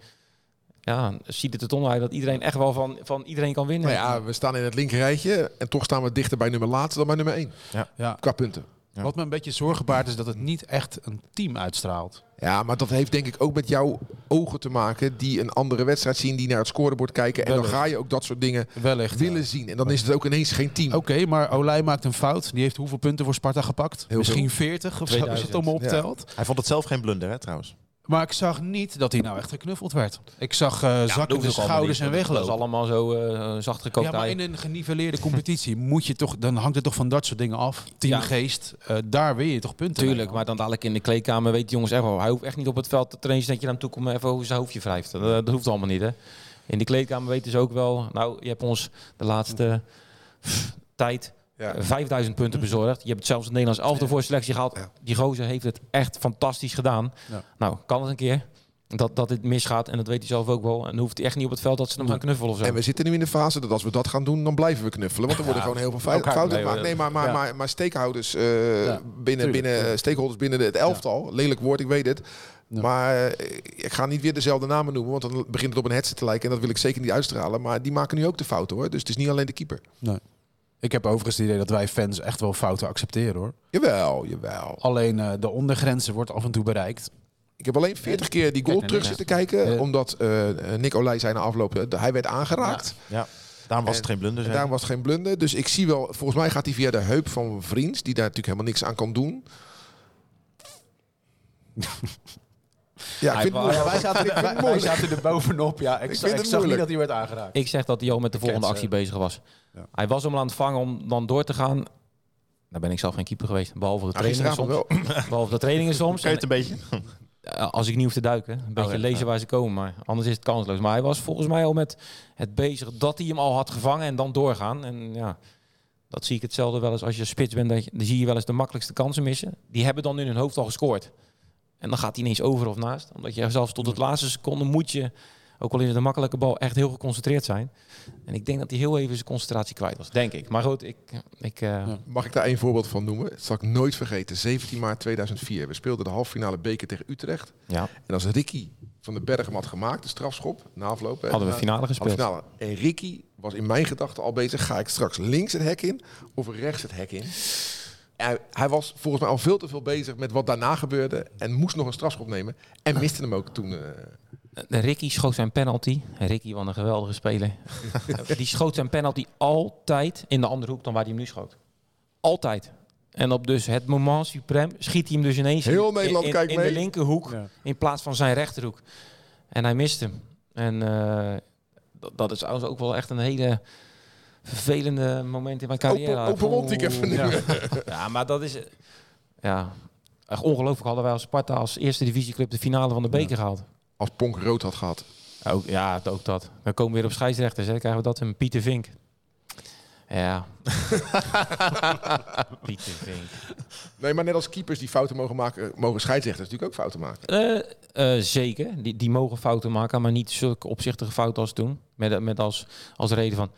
ja, ziet het er toch uit dat iedereen echt wel van, van iedereen kan winnen. Nou ja, we staan in het linkerrijtje en toch staan we dichter bij nummer laatste dan bij nummer 1. Ja. Ja. Qua punten. Wat me een beetje zorgen baart is dat het niet echt een team uitstraalt. Ja, maar dat heeft denk ik ook met jouw ogen te maken die een andere wedstrijd zien, die naar het scorebord kijken. En dan ga je ook dat soort dingen Wellicht, willen zien. En dan is het ook ineens geen team. Oké, maar Olij maakt een fout. Die heeft hoeveel punten voor Sparta gepakt? Misschien 40 of zo, als het om optelt. Hij vond het zelf geen blunder, hè, trouwens. Maar ik zag niet dat hij nou echt geknuffeld werd. Ik zag uh, ja, zakken schouders en weglopen. Dat is allemaal zo uh, zacht gekookt. Ja, maar in een geniveleerde competitie moet je toch, dan hangt het toch van dat soort dingen af. Teamgeest, ja. uh, daar wil je toch punten. Tuurlijk, maar dan dadelijk in de kleedkamer weet jongens echt wel. Hij hoeft echt niet op het veld te trainen dat je naar hem toe komt even over zijn hoofdje wrijft. Dat, dat, hoeft allemaal niet, hè. In de kleedkamer weten ze ook wel. Nou, je hebt ons de laatste tijd ja. 5000 punten bezorgd. Je hebt zelfs een Nederlands elfde voor selectie gehaald. Die gozer heeft het echt fantastisch gedaan. Nou, kan het een keer. dat, dat het misgaat. En dat weet hij zelf ook wel. En dan hoeft hij echt niet op het veld dat ze hem gaan knuffelen of zo. En we zitten nu in de fase dat als we dat gaan doen, dan blijven we knuffelen. Want er worden gewoon heel veel fouten gemaakt. Nee, maar, maar, maar, maar steekhouders uh, binnen, binnen stakeholders binnen het elftal. Lelijk woord, ik weet het. Maar uh, ik ga niet weer dezelfde namen noemen, want dan begint het op een headset te lijken. En dat wil ik zeker niet uitstralen. Maar die maken nu ook de fouten hoor. Dus het is niet alleen de keeper. Nee. Ik heb overigens het idee dat wij fans echt wel fouten accepteren hoor. Jawel, jawel. Alleen uh, de ondergrenzen wordt af en toe bereikt. Ik heb alleen 40 keer die goal terug zitten kijken. Omdat uh, Nick Olij zei na afloop, uh, hij werd aangeraakt. Ja. ja. Daarom was het geen blunder. Daarom was het geen blunder. Dus ik zie wel, volgens mij gaat hij via de heup van Vriends, die daar natuurlijk helemaal niks aan kan doen. Ja, ik vind het wij, zaten, wij, wij zaten er bovenop. Ja, ik, ik, zag, ik zag niet dat hij werd aangeraakt. Ik zeg dat hij al met de volgende actie bezig was. Ja. Hij was om aan het vangen om dan door te gaan. Daar ben ik zelf geen keeper geweest. Behalve de trainingen soms. Behalve de trainingen soms. Het een beetje? Als ik niet hoef te duiken. Een oh, beetje ja, lezen waar ze komen. Maar anders is het kansloos. Maar hij was volgens mij al met het bezig dat hij hem al had gevangen en dan doorgaan. En ja, dat zie ik hetzelfde wel eens als je spits bent. Dan zie je wel eens de makkelijkste kansen missen. Die hebben dan in hun hoofd al gescoord. En dan gaat hij ineens over of naast. Omdat je zelfs tot het laatste seconde moet je, ook al is het een makkelijke bal, echt heel geconcentreerd zijn. En ik denk dat hij heel even zijn concentratie kwijt was, denk ik. Maar goed, ik... ik uh... Mag ik daar één voorbeeld van noemen? Dat zal ik nooit vergeten. 17 maart 2004. We speelden de halffinale beker tegen Utrecht. Ja. En als Ricky van de Bergem had gemaakt, de strafschop, na afloop... Hadden we finale gespeeld. Finale. En Ricky was in mijn gedachten al bezig. Ga ik straks links het hek in of rechts het hek in? Hij, hij, was volgens mij al veel te veel bezig met wat daarna gebeurde. En moest nog een strafschop nemen. En miste hem ook toen. Uh... Ricky schoot zijn penalty. Ricky was een geweldige speler. die schoot zijn penalty altijd in de andere hoek dan waar hij hem nu schoot. Altijd. En op dus het moment suprem schiet hij hem dus ineens Heel Nederland in, in, de linkerhoek in plaats van zijn rechterhoek. En hij miste hem. En uh, dat is ook wel echt een hele vervelende moment in mijn carrière. Open, open ik even ja. ja, maar dat is... Ja, echt ongelooflijk hadden wij als Sparta als eerste divisieclub de finale van de beker gehaald. Als Ponk rood had gehad. Ook, ja, ook dat. Dan komen we weer op scheidsrechters. Dan krijgen we dat een Pieter Vink. Ja. Pieter Vink. Nee, maar net als keepers die fouten mogen maken, mogen scheidsrechters natuurlijk ook fouten maken. Uh, uh, zeker. Die, die mogen fouten maken, maar niet zulke opzichtige fouten als toen. Met, met als, als reden van,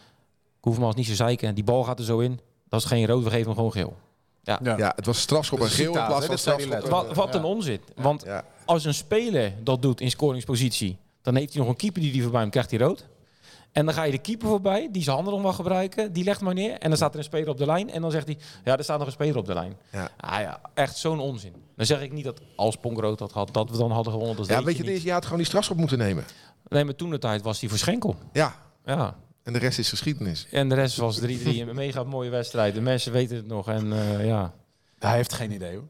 hoef me als niet zo zeiken. Die bal gaat er zo in. Dat is geen rood, we geven hem gewoon geel. Ja, ja. het was strafschop en geel in plaats van strafschop. Wat, wat een onzin. Want als een speler dat doet in scoringspositie, dan heeft hij nog een keeper die die voorbij hem krijgt hij rood. En dan ga je de keeper voorbij, die zijn handen nog mag gebruiken, die legt maar neer. En dan staat er een speler op de lijn. En dan zegt hij, ja, er staat nog een speler op de lijn. Ja, ah, ja echt zo'n onzin. Dan zeg ik niet dat als Ponk rood had gehad, dat we dan hadden gewonnen. Dat ja, weet je, deze jaar had gewoon die strafschop moeten nemen. Nee, maar toen de tijd was hij voor Schenkel. Ja. Ja. En de rest is geschiedenis. En de rest was 3-3. een mega mooie wedstrijd. De mensen weten het nog. En uh, ja. Hij heeft geen idee hoor.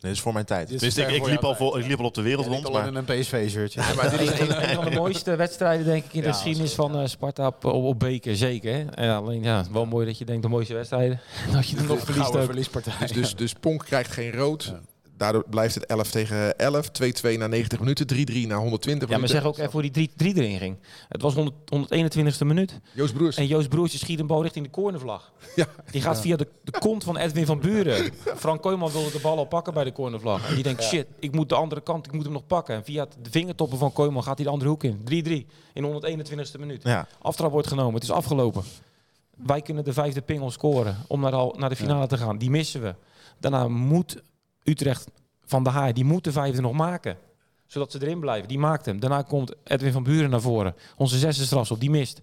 Dit is voor mijn tijd. Dus ik, ik, liep al vol, ik liep al op de wereld rond. Maar... in een PSV-shirtje. Ja, maar dit is een, van de mooiste wedstrijden denk ik in de geschiedenis van uh, Sparta op, op, beker. Zeker. En alleen ja, wel mooi dat je denkt de mooiste wedstrijden. dat je er nog verliest. Verliespartij. Dus, dus, dus Ponk krijgt geen rood. Daardoor blijft het 11 tegen 11. 2-2 na 90 minuten. 3-3 na 120 minuten. Ja, maar zeg ook even hoe die 3 erin ging. Het was 100, 121ste minuut. Joost Broers. En Joost Broers schiet een bal richting de cornervlag. Ja. Die gaat via de, de kont van Edwin van Buren. Frank Kooijman wilde de bal al pakken bij de cornervlag. En die denkt, shit, ik moet de andere kant, ik moet hem nog pakken. En via de vingertoppen van Kooijman gaat hij de andere hoek in. 3-3 in 121ste minuut. Ja. Aftrap wordt genomen, het is afgelopen. Wij kunnen de vijfde pingel scoren om naar, al, naar de finale te gaan. Die missen we. Daarna moet Utrecht van de Haai, die moet de vijfde nog maken. Zodat ze erin blijven. Die maakt hem. Daarna komt Edwin van Buren naar voren. Onze zesde strafschop, die mist.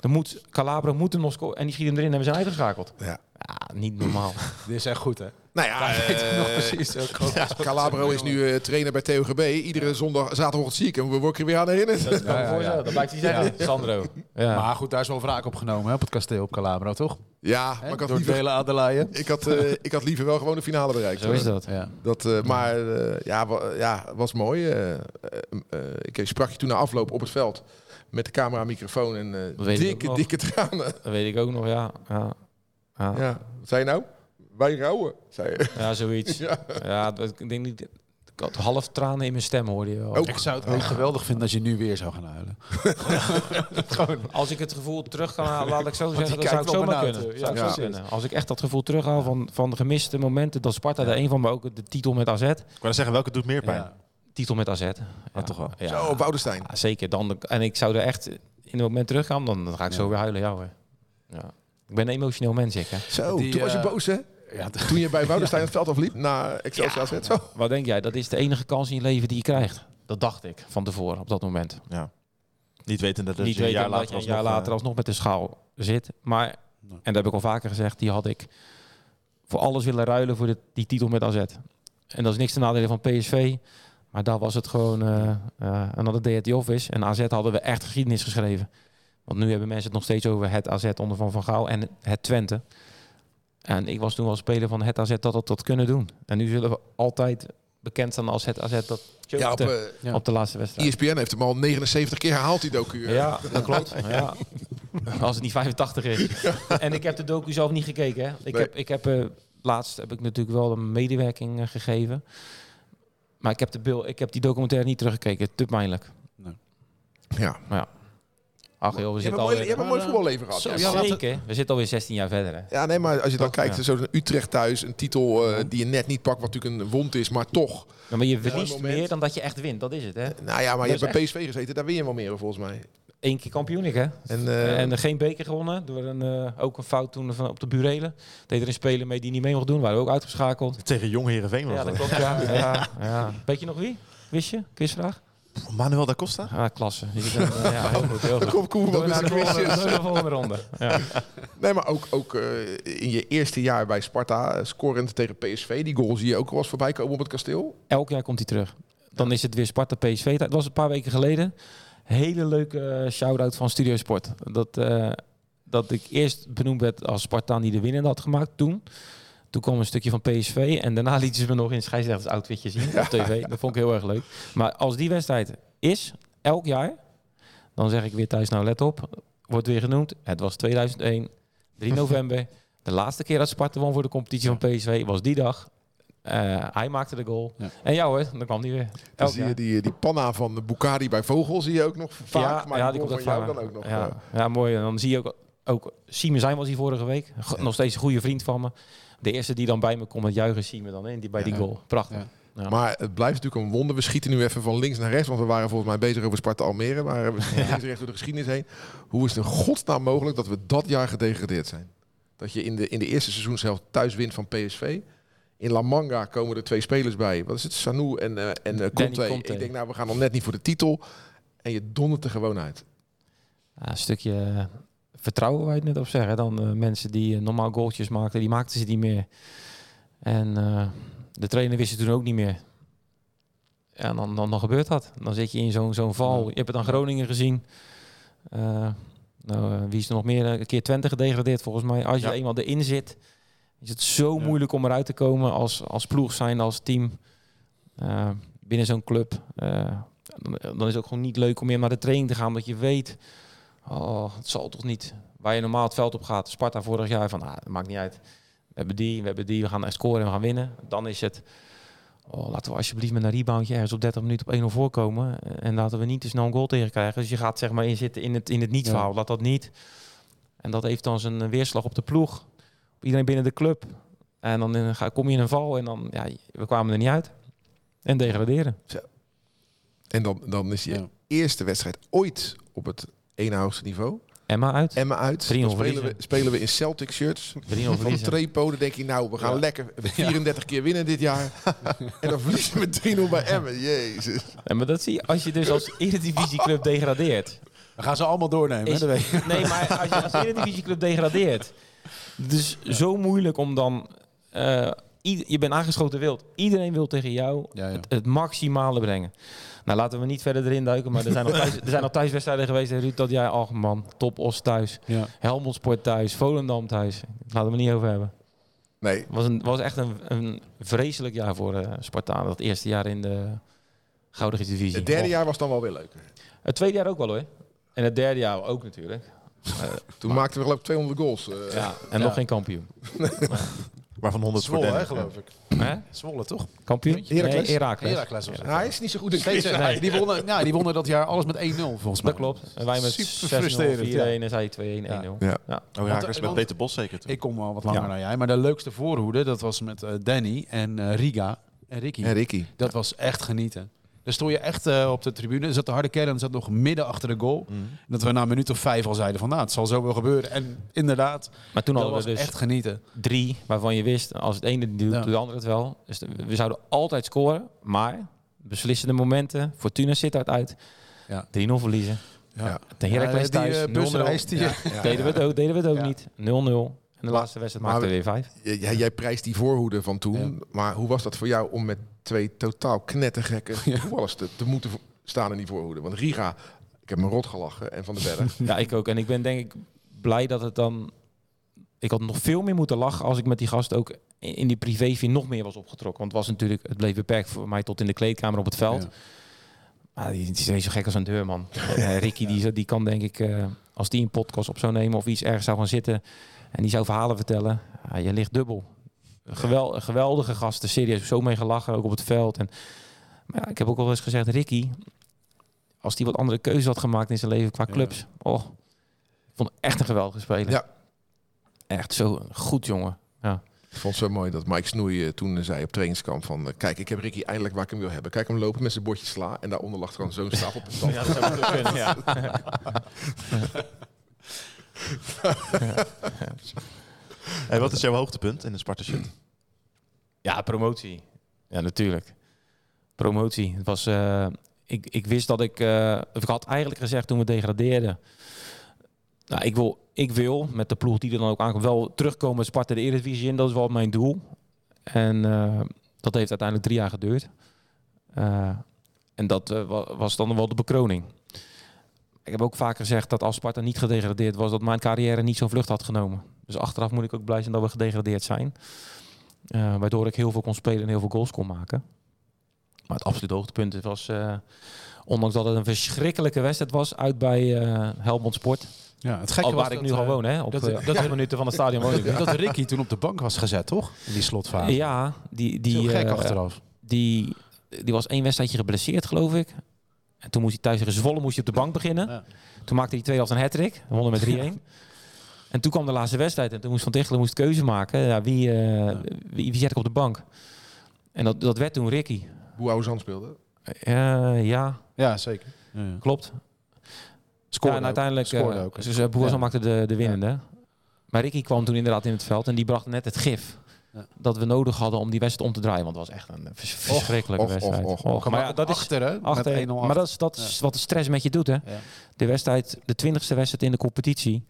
Dan moet Calabro moet hem nog scoren. En die schiet hem erin en we zijn uitgeschakeld. Ja. ja niet normaal. Dit is echt goed, hè? Nou ja, uh, nog precies. Ja, Calabro is nu uh, trainer bij TOGB. Iedere zondag, zaterdag zie ik hem. We worden weer aan herinnerd. Dat ja, ja, Dat blijkt hij zeggen, Sandro. Maar goed, daar is wel wraak op genomen hè, op het kasteel op Calabro, toch? Ja, maar ik had Door liever, vele. Ik had, uh, ik had liever wel gewoon de finale bereikt. Zo is dat. Ja. dat maar ja, ja, was mooi. ik sprak je toen na afloop op het veld met de camera, microfoon en dikke, dikke tranen. Dat weet ik ook nog, ja. ja. Ja. ja. Wat zei je nou? Wij rouwen, zei je. Ja, zoiets. ja. ja, ik denk niet... Ik had half tranen in mijn stem, hoorde je wel. Ook. Ik zou het ook geweldig vinden als je nu weer zou gaan huilen. Gewoon. Als ik het gevoel terug kan halen, laat ik zo zeggen, dan zou ik zomaar kunnen. Zou ja. kunnen. Als ik echt dat gevoel terughaal van, van de gemiste momenten, dat Sparta ja. de een van, maar ook de titel met AZ. Ik wou zeggen, welke doet meer pijn? titel met AZ. Ja, toch wel. Ja, Zo, op zeker. Dan, en ik zou er echt in een moment teruggaan, dan, dan ga ik zo weer huilen. Ja hoor. Ja. Ik ben een emotioneel mens, ik. Hè. Zo, toen was je boos hè? Ja, toen je bij Woudenstein het veld afliep na Excelsior AZ. Zo. Wat denk jij? Dat is de enige kans in je leven die je krijgt. Dat dacht ik van tevoren op dat moment. Ja. Niet weten dat, Niet je een jaar later, je een jaar later alsnog met de schaal zit. Maar, en dat heb ik al vaker gezegd, die had ik voor alles willen ruilen voor de, die titel met AZ. En dat is niks te nadelen van PSV. Maar daar was het gewoon uh, uh, another day at the office. En AZ hadden we echt geschiedenis geschreven. Want nu hebben mensen het nog steeds over het AZ onder Van Van Gaal en het Twente. En ik was toen wel speler van het AZ dat het dat kunnen doen. En nu zullen we altijd bekend staan als het AZ dat ja, op, uh, op de laatste wedstrijd. ESPN heeft hem al 79 keer herhaald, die docu. Ja, dat klopt. ja. Als het niet 85 is. En ik heb de docu zelf niet gekeken. Hè. Ik heb, ik heb uh, laatst heb ik natuurlijk wel een medewerking uh, gegeven. Maar ik heb, de bil, ik heb die documentaire niet teruggekeken. Te pijnlijk. Nee. Ja. Maar ja. Ach joh, we zitten alweer... Je hebt een mooi voetballeven gehad. Zo, ja, zeker. We zitten alweer 16 jaar verder. Hè. Ja, nee, maar als je dan kijkt, ja. zo'n Utrecht thuis, een titel uh, die je net niet pakt, wat natuurlijk een wond is, maar toch. Ja, maar je verliest meer dan dat je echt wint, dat is het hè? Nou ja, maar je hebt bij PSV gezeten, daar win je wel meer volgens mij. Eén keer kampioen, hè? En, uh, en geen beker gewonnen door een, uh, ook een fout toen van op de Burelen. Deed er een speler mee die niet mee mocht doen, waren we ook uitgeschakeld. Tegen Jong Herenveen was ja, dat. Klopt, ja, ja, ja. Weet je nog wie? Wist je? Quizvraag? Manuel da Costa? Ah, klasse. ja, heel goed, heel goed. Kom, kom, Door naar de volgende, de volgende ronde. Ja. Nee, maar ook, ook uh, in je eerste jaar bij Sparta, uh, scorend tegen PSV, die goal zie je ook wel eens voorbij komen op het kasteel? Elk jaar komt hij terug. Dan is het weer Sparta-PSV. Dat was een paar weken geleden. Hele leuke uh, shout-out van Studio Sport. Dat, dat ik eerst benoemd werd als Spartaan die de winnende had gemaakt toen. Toen kwam een stukje van PSV en daarna lieten ze me nog in scheidsrechters outfitje zien op tv. Dat vond ik heel erg leuk. Maar als die wedstrijd is, elk jaar, dan zeg ik weer thuis, nou let op, wordt weer genoemd. Het was 2001, 3 november. De laatste keer dat Sparta won voor de competitie van PSV was die dag. Uh, hij maakte de goal. Ja. En jou hoor, dan kwam hij weer. Dan zie je die, die panna van de Bukari bij Vogel zie je ook nog vaak. Ja, maar ja die komt ook vaak. Dan ook nog, ja. Uh. ja, mooi. En dan zie je ook, ook Simon Zijn was hier vorige week. Nog steeds een goede vriend van me de eerste die dan bij me komt, het juichen zien we dan in die, bij die goal. Prachtig. Ja. Maar het blijft natuurlijk een wonder. We schieten nu even van links naar rechts, want we waren volgens mij bezig over Sparta Almere. Maar we ja. recht door de geschiedenis heen. Hoe is het in godsnaam mogelijk dat we dat jaar gedegradeerd zijn? Dat je in de, in de eerste seizoenshelft thuis wint van PSV. In La Manga komen er twee spelers bij. Wat is het? Sanu en, uh, en uh, Conte. Conte. Ik denk, nou, we gaan dan net niet voor de titel. En je dondert er gewoon uit. Ja, een stukje vertrouwen, wij het net op zeggen. Dan uh, mensen die uh, normaal goaltjes maakten, die maakten ze niet meer. En uh, de trainer wist het toen ook niet meer. En dan, dan, dan gebeurt dat. Dan zit je in zo'n zo'n val. Je hebt het aan Groningen gezien. nou, wie is er nog meer? Een keer 20 gedegradeerd volgens mij. Als je eenmaal erin zit, is het zo moeilijk om eruit te komen als, als ploeg zijn, als team. binnen zo'n club. dan, dan is het ook gewoon niet leuk om meer naar de training te gaan, omdat je weet Oh, het zal toch niet. Waar je normaal het veld op gaat. Sparta vorig jaar van, ah, dat maakt niet uit. We hebben die, we hebben die, we gaan echt scoren en we gaan winnen. Dan is het, oh, laten we alsjeblieft met een reboundje ergens op 30 minuten op 1-0 voorkomen. En laten we niet te snel een goal tegen krijgen. Dus je gaat zeg maar inzitten in het, in het niet-verhaal. Laat dat niet. En dat heeft dan zijn weerslag op de ploeg. Op iedereen binnen de club. En dan in, kom je in een val en dan, ja, we kwamen er niet uit. En degraderen. Zo. En dan, dan is je eerste wedstrijd ooit op het ene hoogste niveau. Emma uit. Emma uit. spelen we, spelen we in Celtic shirts. Van Trepo. Dan denk je, nou, we gaan lekker 34 keer winnen dit jaar. en dan verliezen we 3-0 bij Emma. Jezus. Ja, maar dat zie je als je dus als Eredivisieclub degradeert. Dan gaan ze allemaal doornemen. Is, nee, maar als je als Eredivisieclub degradeert. Het is zo moeilijk om dan... Uh, je bent aangeschoten wild. Iedereen wil tegen jou het, het maximale brengen. Nou, laten we niet verder erin duiken. Maar er zijn nog, thuis, er zijn nog thuiswedstrijden geweest, Ruud, dat jij, oh man, top Os thuis. Ja. Helmond Sport thuis, Volendam thuis. Laten we niet over hebben. Nee. Het was, een, was echt een, een vreselijk jaar voor uh, Spartaan. Dat eerste jaar in de Gouden Divisie. Het derde jaar was dan wel weer leuk. Het tweede jaar ook wel hoor. En het derde jaar ook natuurlijk. Uh, Toen maakten we geloof ik 200 goals. Uh, ja, en nog geen kampioen. Waarvan 100 Zwolle, hè, geloof ik. Hè? Zwolle, toch? Kampioen? Herakles. Nee, Herakles. hij is niet zo goed in Steeds, nee. die, wonnen, ja, die wonnen dat jaar alles met 1-0, volgens mij. Dat klopt. En wij met 6-0, 4-1 en zij 2-1, 1-0. Ja. Ja. ja. Oh, met Peter Bos zeker Ik kom al wat langer ja. dan jij. Maar de leukste voorhoede, dat was met uh, Danny en uh, Riga en Ricky. En Ricky. Dat was echt genieten. Dan stond je echt uh, op de tribune. zat de harde kern en zat nog midden achter de goal. Mm. Dat we na een minuut of vijf al zeiden van nou, het zal zo wel gebeuren. En inderdaad, maar toen hadden we dus echt genieten. Drie, waarvan je wist, als het ene doet, doet de andere het wel. Dus we zouden altijd scoren, maar beslissende momenten, Fortuna zit uit, ja. 3-0 verliezen. Ja. De Heracles thuis, die, uh, ja. Deden we het ook, deden we het ook niet. 0-0 de laatste wedstrijd maakte weer vijf. Jij, jij prijst die voorhoede van toen. Maar hoe was dat voor jou om met twee totaal knettergekke voetballers te, te moeten staan in die voorhoede? Want Riga, ik heb me rot gelachen. En Van de Berg. ja, ik ook. En ik ben denk ik blij dat het dan... Ik had nog veel meer moeten lachen als ik met die gast ook in die privé nog meer was opgetrokken. Want het was natuurlijk, het bleef beperkt voor mij tot in de kleedkamer op het veld. Maar die, die is zo gek als een deurman. uh, Ricky, die, die kan denk ik, uh, als die een podcast op zou nemen of iets ergens zou gaan zitten, en die zou verhalen vertellen. Ja, je ligt dubbel. Gewel, geweldige gasten, serieus. Zo mee gelachen, ook op het veld. En, maar ja, ik heb ook al eens gezegd, Ricky, als hij wat andere keuze had gemaakt in zijn leven qua clubs. Oh, ik vond echt een geweldige speler. Ja. Echt zo goed, jongen. Ja. Ik vond het zo mooi dat Mike Snoei uh, toen zei op trainingskamp van... Uh, kijk, ik heb Ricky eindelijk waar ik hem wil hebben. Kijk hem lopen met zijn bordje sla. En daaronder lag gewoon zo'n stapel. ja, dat zou kunnen, ja. hey, wat is jouw hoogtepunt in de Sparta shirt? Ja, promotie. Ja, natuurlijk. Promotie. Het was, uh, ik, ik wist dat ik... Uh, ik had eigenlijk gezegd toen we degradeerden... Nou, ik wil, ik wil met de ploeg die er dan ook aankomt wel terugkomen met Sparta de Eredivisie in. Dat is wel mijn doel. En uh, dat heeft uiteindelijk drie jaar geduurd. en dat was dan wel de bekroning ik heb ook vaak gezegd dat als Sparta niet gedegradeerd was, dat mijn carrière niet zo'n vlucht had genomen. Dus achteraf moet ik ook blij zijn dat we gedegradeerd zijn. Uh, waardoor ik heel veel kon spelen en heel veel goals kon maken. Maar het absolute hoogtepunt was, uh, ondanks dat het een verschrikkelijke wedstrijd was, uit bij uh, Helmond Sport. Ja, het gekke Al waar ik nu al woon, hè? Op dat, dat minuten van het stadion woon ik. Dat Ricky toen op de bank was gezet, toch? In die slotfase. Ja, die... die gek achteraf. Die, die was één wedstrijdje geblesseerd, geloof ik. En toen moest hij thuis tegen Zwolle moest hij op de bank beginnen. Ja. Toen maakte hij twee helft een hat-trick. Wonnen met 3-1. En toen kwam de laatste wedstrijd. En toen moest Van Tichelen moest keuze maken. Ja, wie, uh, wie, wie, zet ik op de bank? En dat, dat werd toen Ricky. Hoe Zand speelde? Uh, ja. Ja, zeker. Ja, Klopt. Scoorde en uiteindelijk... Scoorde ook. Dus uh, maakte de, de winnende. Maar Ricky kwam toen inderdaad in het veld. En die bracht net het gif dat we nodig hadden om die wedstrijd om te draaien. Want het was echt een verschrikkelijke wedstrijd. Och, och, maar ja, dat is? Achter, maar dat is, dat is wat de stress met je doet, hè? De wedstrijd, de twintigste wedstrijd in de competitie.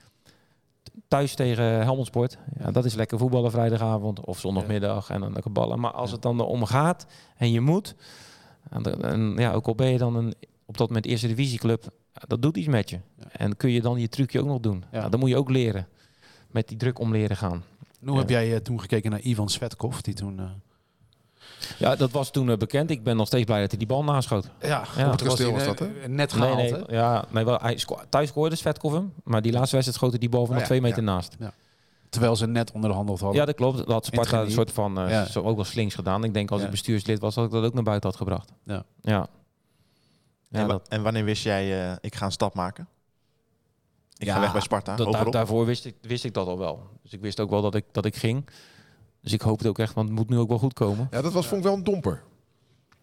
Thuis tegen Helmond Sport. Ja, dat is lekker voetballen vrijdagavond of zondagmiddag en dan lekker ballen. Maar als het dan om gaat en je moet, en, en, ja, ook al ben je dan een, op dat moment eerste divisieclub, dat doet iets met je. En kun je dan je trucje ook nog doen. Ja. dan moet je ook leren. Met die druk om leren gaan. Hoe heb jij uh, toen gekeken naar Ivan Svetkov, die toen... Uh... Ja, dat was toen uh, bekend. Ik ben nog steeds blij dat hij die bal naschoot. Ja, ja. op het kasteel was, dat, hè? Net gehaald, nee, nee, Ja, nee, wel, hij sco thuis scoorde Svetkov hem, maar die laatste wedstrijd schoot hij die bal van oh, nog twee meter naast. Ja. Terwijl ze net onder de handel hadden. Ja, dat klopt. Dat had Sparta een soort van, uh, zo ook wel slinks gedaan. Ik denk als ik bestuurslid was, dat ik dat ook naar buiten had gebracht. Ja. ja. En, dat... en wanneer wist jij, ik ga een stap maken? Ik ja, ga weg bij Sparta. Dat, daarvoor wist ik, wist ik dat al wel. Dus ik wist ook wel dat ik, dat ik ging. Dus ik hoopte ook echt, want het moet nu ook wel goed komen. Ja, dat was vond ik wel een domper.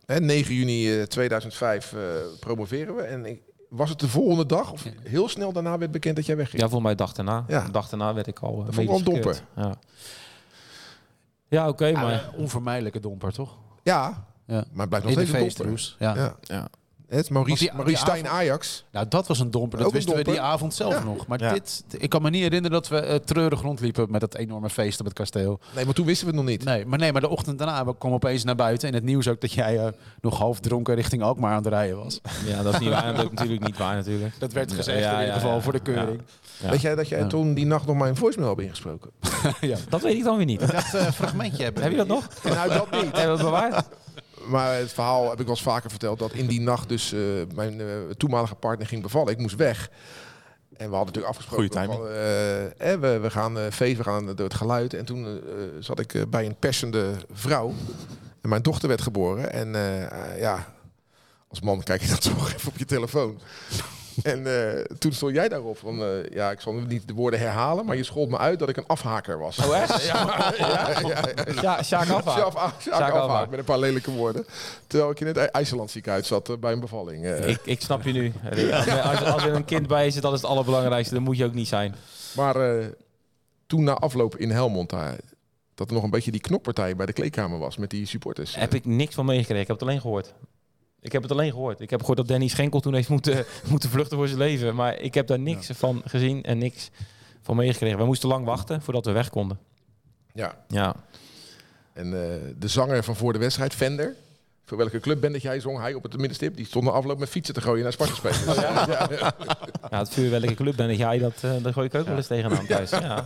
Hè, 9 juni 2005 uh, eh, promoveren we. En ik, was het de volgende dag of heel snel daarna werd bekend dat jij wegging? Ja, voor mij dag daarna. Ja. dag daarna werd ik al uh, dat vond ik wel een domper. Ja, ja oké, maar... Uh, onvermijdelijke domper, toch? Ja, ja. maar het blijft nog steeds een domper. Ja. ja. Het Maurice, die, Maurice Stijn Ajax. Nou, dat was een domper. Dat wisten we die avond zelf nog. Maar dit, ik kan me niet herinneren dat we uh, treurig rondliepen met dat enorme feest op het kasteel. Nee, maar toen wisten we het nog niet. Nee, maar, nee, maar de ochtend daarna we kwam opeens naar buiten. In het nieuws ook dat jij uh, nog half dronken richting Alkmaar aan het rijden was. Ja, dat is niet waar. Dat is natuurlijk niet waar natuurlijk. Dat werd gezegd in ieder geval voor de keuring. Weet jij dat jij toen die nacht nog mijn voicemail hebt ingesproken? ja. Dat weet ik dan weer niet. Dat uh, fragmentje hebben. Heb je dat nog? Nou, dat niet. Heb je dat bewaard? Maar het verhaal heb ik wel eens vaker verteld dat in die nacht dus uh, mijn uh, toenmalige partner ging bevallen. Ik moest weg. En we hadden natuurlijk afgesproken. Goeie timing. Uh, we, we gaan feest, we gaan door het geluid. En toen zat ik bij een persende vrouw. En mijn dochter werd geboren. En ja, als man kijk je dan toch even op je telefoon. En uh, toen stond jij daarop van, uh, ja, ik zal niet de woorden herhalen, maar je schold me uit dat ik een afhaker was. Oh echt? ja, ja, ja, Sjaak afhaak. Sjaak afhaak, met een paar lelijke woorden. Terwijl ik in het IJsland ziekenhuis zat uh, bij een bevalling. Ik, ik snap je nu. Als, als er een kind bij is, dat is het allerbelangrijkste. Dan moet je ook niet zijn. Maar toen na afloop in Helmond, daar, dat er nog een beetje die knokpartij bij de kleedkamer was met die supporters. Heb ik niks van meegekregen. Ik heb het alleen gehoord. Ik heb het alleen gehoord. Ik heb gehoord dat Danny Schenkel toen heeft moeten, moeten vluchten voor zijn leven. Maar ik heb daar niks van gezien en niks van meegekregen. We moesten lang wachten voordat we weg konden. Ja. ja. En uh, de zanger van voor de wedstrijd, Vender. Voor welke club ben dat jij zong hij op het middenstip? Die stond na afloop met fietsen te gooien naar Sparta spelen. Oh, ja. ja. ja, het vuur welke club ben dat jij, dat, uh, daar gooi ik ook wel eens tegenaan thuis. Ja.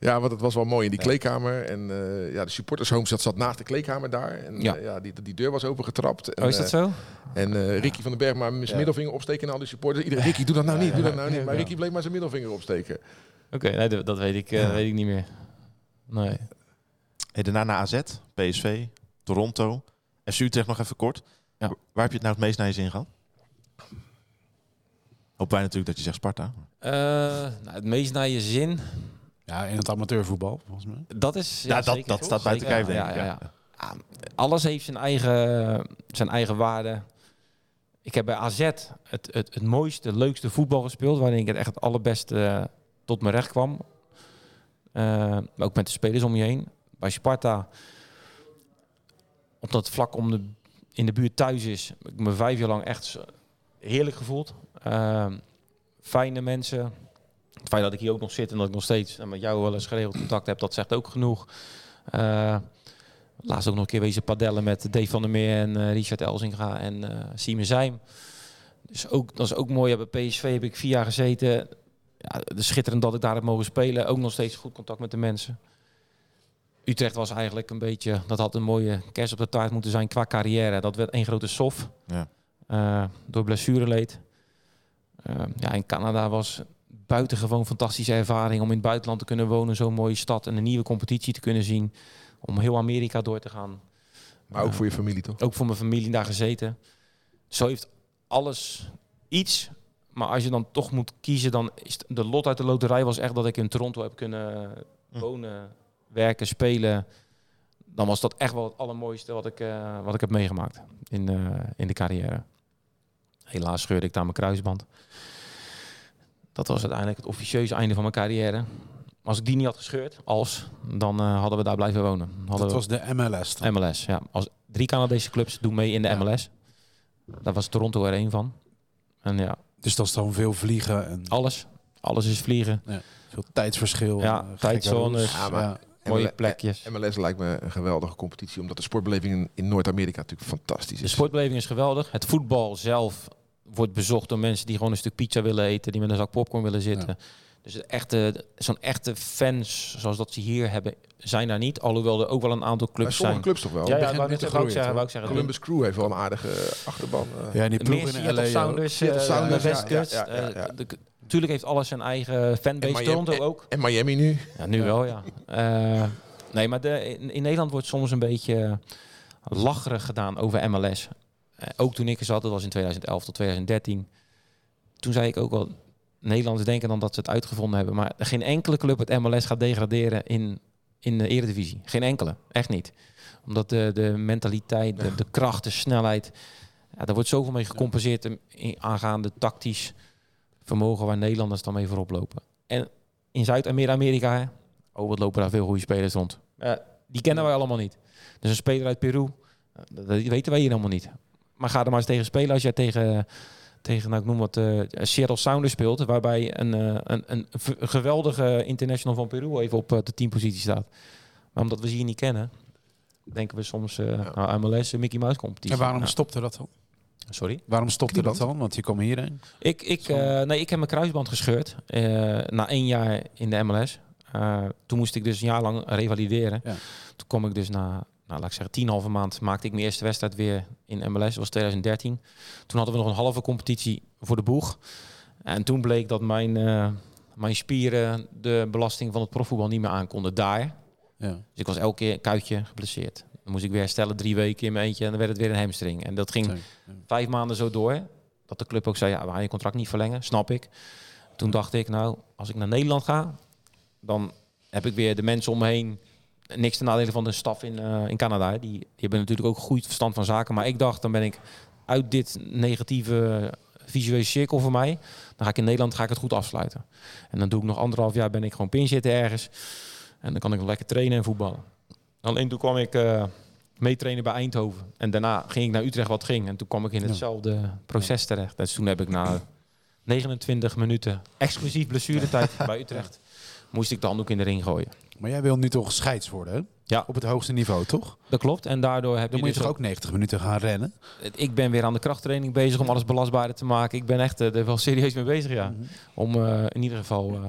Ja, want het was wel mooi in die kleedkamer. En uh, ja, de supportershome zat, zat naast de kleedkamer daar. En ja. Uh, ja die, die deur was opengetrapt. En, oh, is dat zo? En uh, Ricky van den Berg maar zijn middelvinger opsteken en al die supporters. Iedereen, Ricky, doe dat nou niet, doe dat nou niet. Maar Ricky bleef maar zijn middelvinger opsteken. Oké, okay, nee, dat weet ik, weet ik niet meer. Nee. Hey, daarna naar AZ, PSV, Toronto. FC Utrecht nog even kort. Ja. Waar heb je het nou het meest naar je zin gehad? Hoop wij natuurlijk dat je zegt Sparta. nou, het meest naar je zin... Ja, in het amateurvoetbal, volgens mij. Dat is. Ja, dat, dat staat buiten kijf, denk ik. Ja, ja, ja. Alles heeft zijn eigen, zijn eigen waarde. Ik heb bij AZ het, het, het mooiste, leukste voetbal gespeeld. Waarin ik het echt het allerbeste uh, tot mijn recht kwam. Uh, maar ook met de spelers om je heen. Bij Sparta, omdat het vlak om de, in de buurt thuis is, heb ik me vijf jaar lang echt heerlijk gevoeld. Uh, fijne mensen, het feit dat ik hier ook nog zit en dat ik nog steeds met jou wel eens geregeld contact heb, dat zegt ook genoeg. Uh, laatst ook nog een keer wezen padellen met Dave van der Meer en uh, Richard Elzinga en uh, Simon Zijm. Dus ook, dat is ook mooi. Ja, bij PSV heb ik vier jaar gezeten. Ja, schitterend dat ik daar heb mogen spelen. Ook nog steeds goed contact met de mensen. Utrecht was eigenlijk een beetje, dat had een mooie kerst op de taart moeten zijn qua carrière. Dat werd één grote sof. Ja. Uh, door blessureleed. Uh, ja, in Canada was buitengewoon fantastische ervaring om in het buitenland te kunnen wonen, zo'n mooie stad en een nieuwe competitie te kunnen zien, om heel Amerika door te gaan. Maar ook voor je familie toch? Ook voor mijn familie daar gezeten. Zo heeft alles iets. Maar als je dan toch moet kiezen, dan is de lot uit de loterij was echt dat ik in Toronto heb kunnen hm. wonen, werken, spelen. Dan was dat echt wel het allermooiste wat ik, uh, wat ik heb meegemaakt in, uh, in de carrière. Helaas scheurde ik daar mijn kruisband. Dat was uiteindelijk het officieuze einde van mijn carrière. Als ik die niet had gescheurd, als, dan uh, hadden we daar blijven wonen. Hadden dat was de MLS dan? MLS, ja. Als drie Canadese clubs doen mee in de MLS. Daar was Toronto er één van. En ja. Dus dat is dan veel vliegen? En... Alles. Alles is vliegen. Ja. Veel tijdsverschil. Ja, uh, tijdzones. Ja, maar mooie plekjes. MLS lijkt me een geweldige competitie, omdat de sportbeleving in, in Noord-Amerika natuurlijk fantastisch is. De sportbeleving is geweldig. Het voetbal zelf wordt bezocht door mensen die gewoon een stuk pizza willen eten, die met een zak popcorn willen zitten. Dus echte, zo'n echte fans zoals dat ze hier hebben, zijn daar niet. Alhoewel er ook wel een aantal clubs zijn. Sommige clubs toch wel? Ja, ja wou zeggen, wou ik zeggen. Columbus Crew heeft wel een aardige achterban. Uh. Ja, en die ploeg in LA. Sounders, uh, Sounders Westkust. Ja, ja, ja, uh, natuurlijk heeft alles zijn eigen fanbase. Toronto ook. En Miami nu? Ja, nu wel, ja. Uh, nee, maar de, in, in, Nederland wordt soms een beetje lacherig gedaan over MLS. Ook toen ik er zat, dat was in 2011 tot 2013 toen zei ik ook wel, Nederlanders denken dan dat ze het uitgevonden hebben. Maar geen enkele club het MLS gaat degraderen in, in de eredivisie. Geen enkele, echt niet. Omdat de, de mentaliteit, de, de kracht, de snelheid... Ja, daar wordt zoveel mee gecompenseerd in, aangaande tactisch vermogen waar Nederlanders dan mee voorop lopen. En in Zuid-Amerika, oh wat lopen daar veel goede spelers rond. Uh, die kennen wij allemaal niet. Dus een speler uit Peru, dat weten wij hier helemaal niet. Maar ga er maar eens tegen spelen als jij tegen tegen, nou, ik noem wat, uh, Seattle Sounders speelt. Waarbij een, uh, een, een, geweldige international van Peru even op uh, de teampositie staat. Maar omdat we ze hier niet kennen, denken we soms uh, ja. nou, MLS, Mickey Mouse competitie. En waarom stopte dat dan? Sorry? Waarom stopte dat dan? Want je kwam hierheen. Ik, ik, nee, ik heb mijn kruisband gescheurd na één jaar in de MLS. toen moest ik dus een jaar lang revalideren. Ja. Toen kom ik dus na nou, laat ik zeggen, tien halve maand maakte ik mijn eerste wedstrijd weer in MLS. Dat was 2013. Toen hadden we nog een halve competitie voor de boeg. En toen bleek dat mijn, uh, mijn spieren de belasting van het profvoetbal niet meer aankonden daar. Ja. Dus ik was elke keer een kuitje geblesseerd. Dan moest ik weer herstellen drie weken in mijn eentje en dan werd het weer een hamstring. En dat ging vijf maanden zo door. dat de club ook zei, ja, we gaan je contract niet verlengen, snap ik. Toen dacht ik, nou, als ik naar Nederland ga, dan heb ik weer de mensen om me heen. Niks ten nadele van de staf in, uh, in Canada. Die, die hebben natuurlijk ook goed verstand van zaken. Maar ik dacht, dan ben ik uit dit negatieve visuele cirkel voor mij. Dan ga ik in Nederland ga ik het goed afsluiten. En dan doe ik nog anderhalf jaar ben ik gewoon pinzitten ergens. En dan kan ik lekker trainen en voetballen. Alleen toen kwam ik uh, meetrainen bij Eindhoven. En daarna ging ik naar Utrecht wat ging. En toen kwam ik in hetzelfde proces terecht. Dus toen heb ik na 29 minuten exclusief blessuretijd bij Utrecht... moest ik de handdoek in de ring gooien. Maar jij wil nu toch scheids worden, hè? Ja. Op het hoogste niveau, toch? Dat klopt. En daardoor heb Dan je moet je dus toch ook 90 minuten gaan rennen? Ik ben weer aan de krachttraining bezig om alles belastbaarder te maken. Ik ben echt er wel serieus mee bezig, ja. Mhm. Om uh, in ieder geval uh,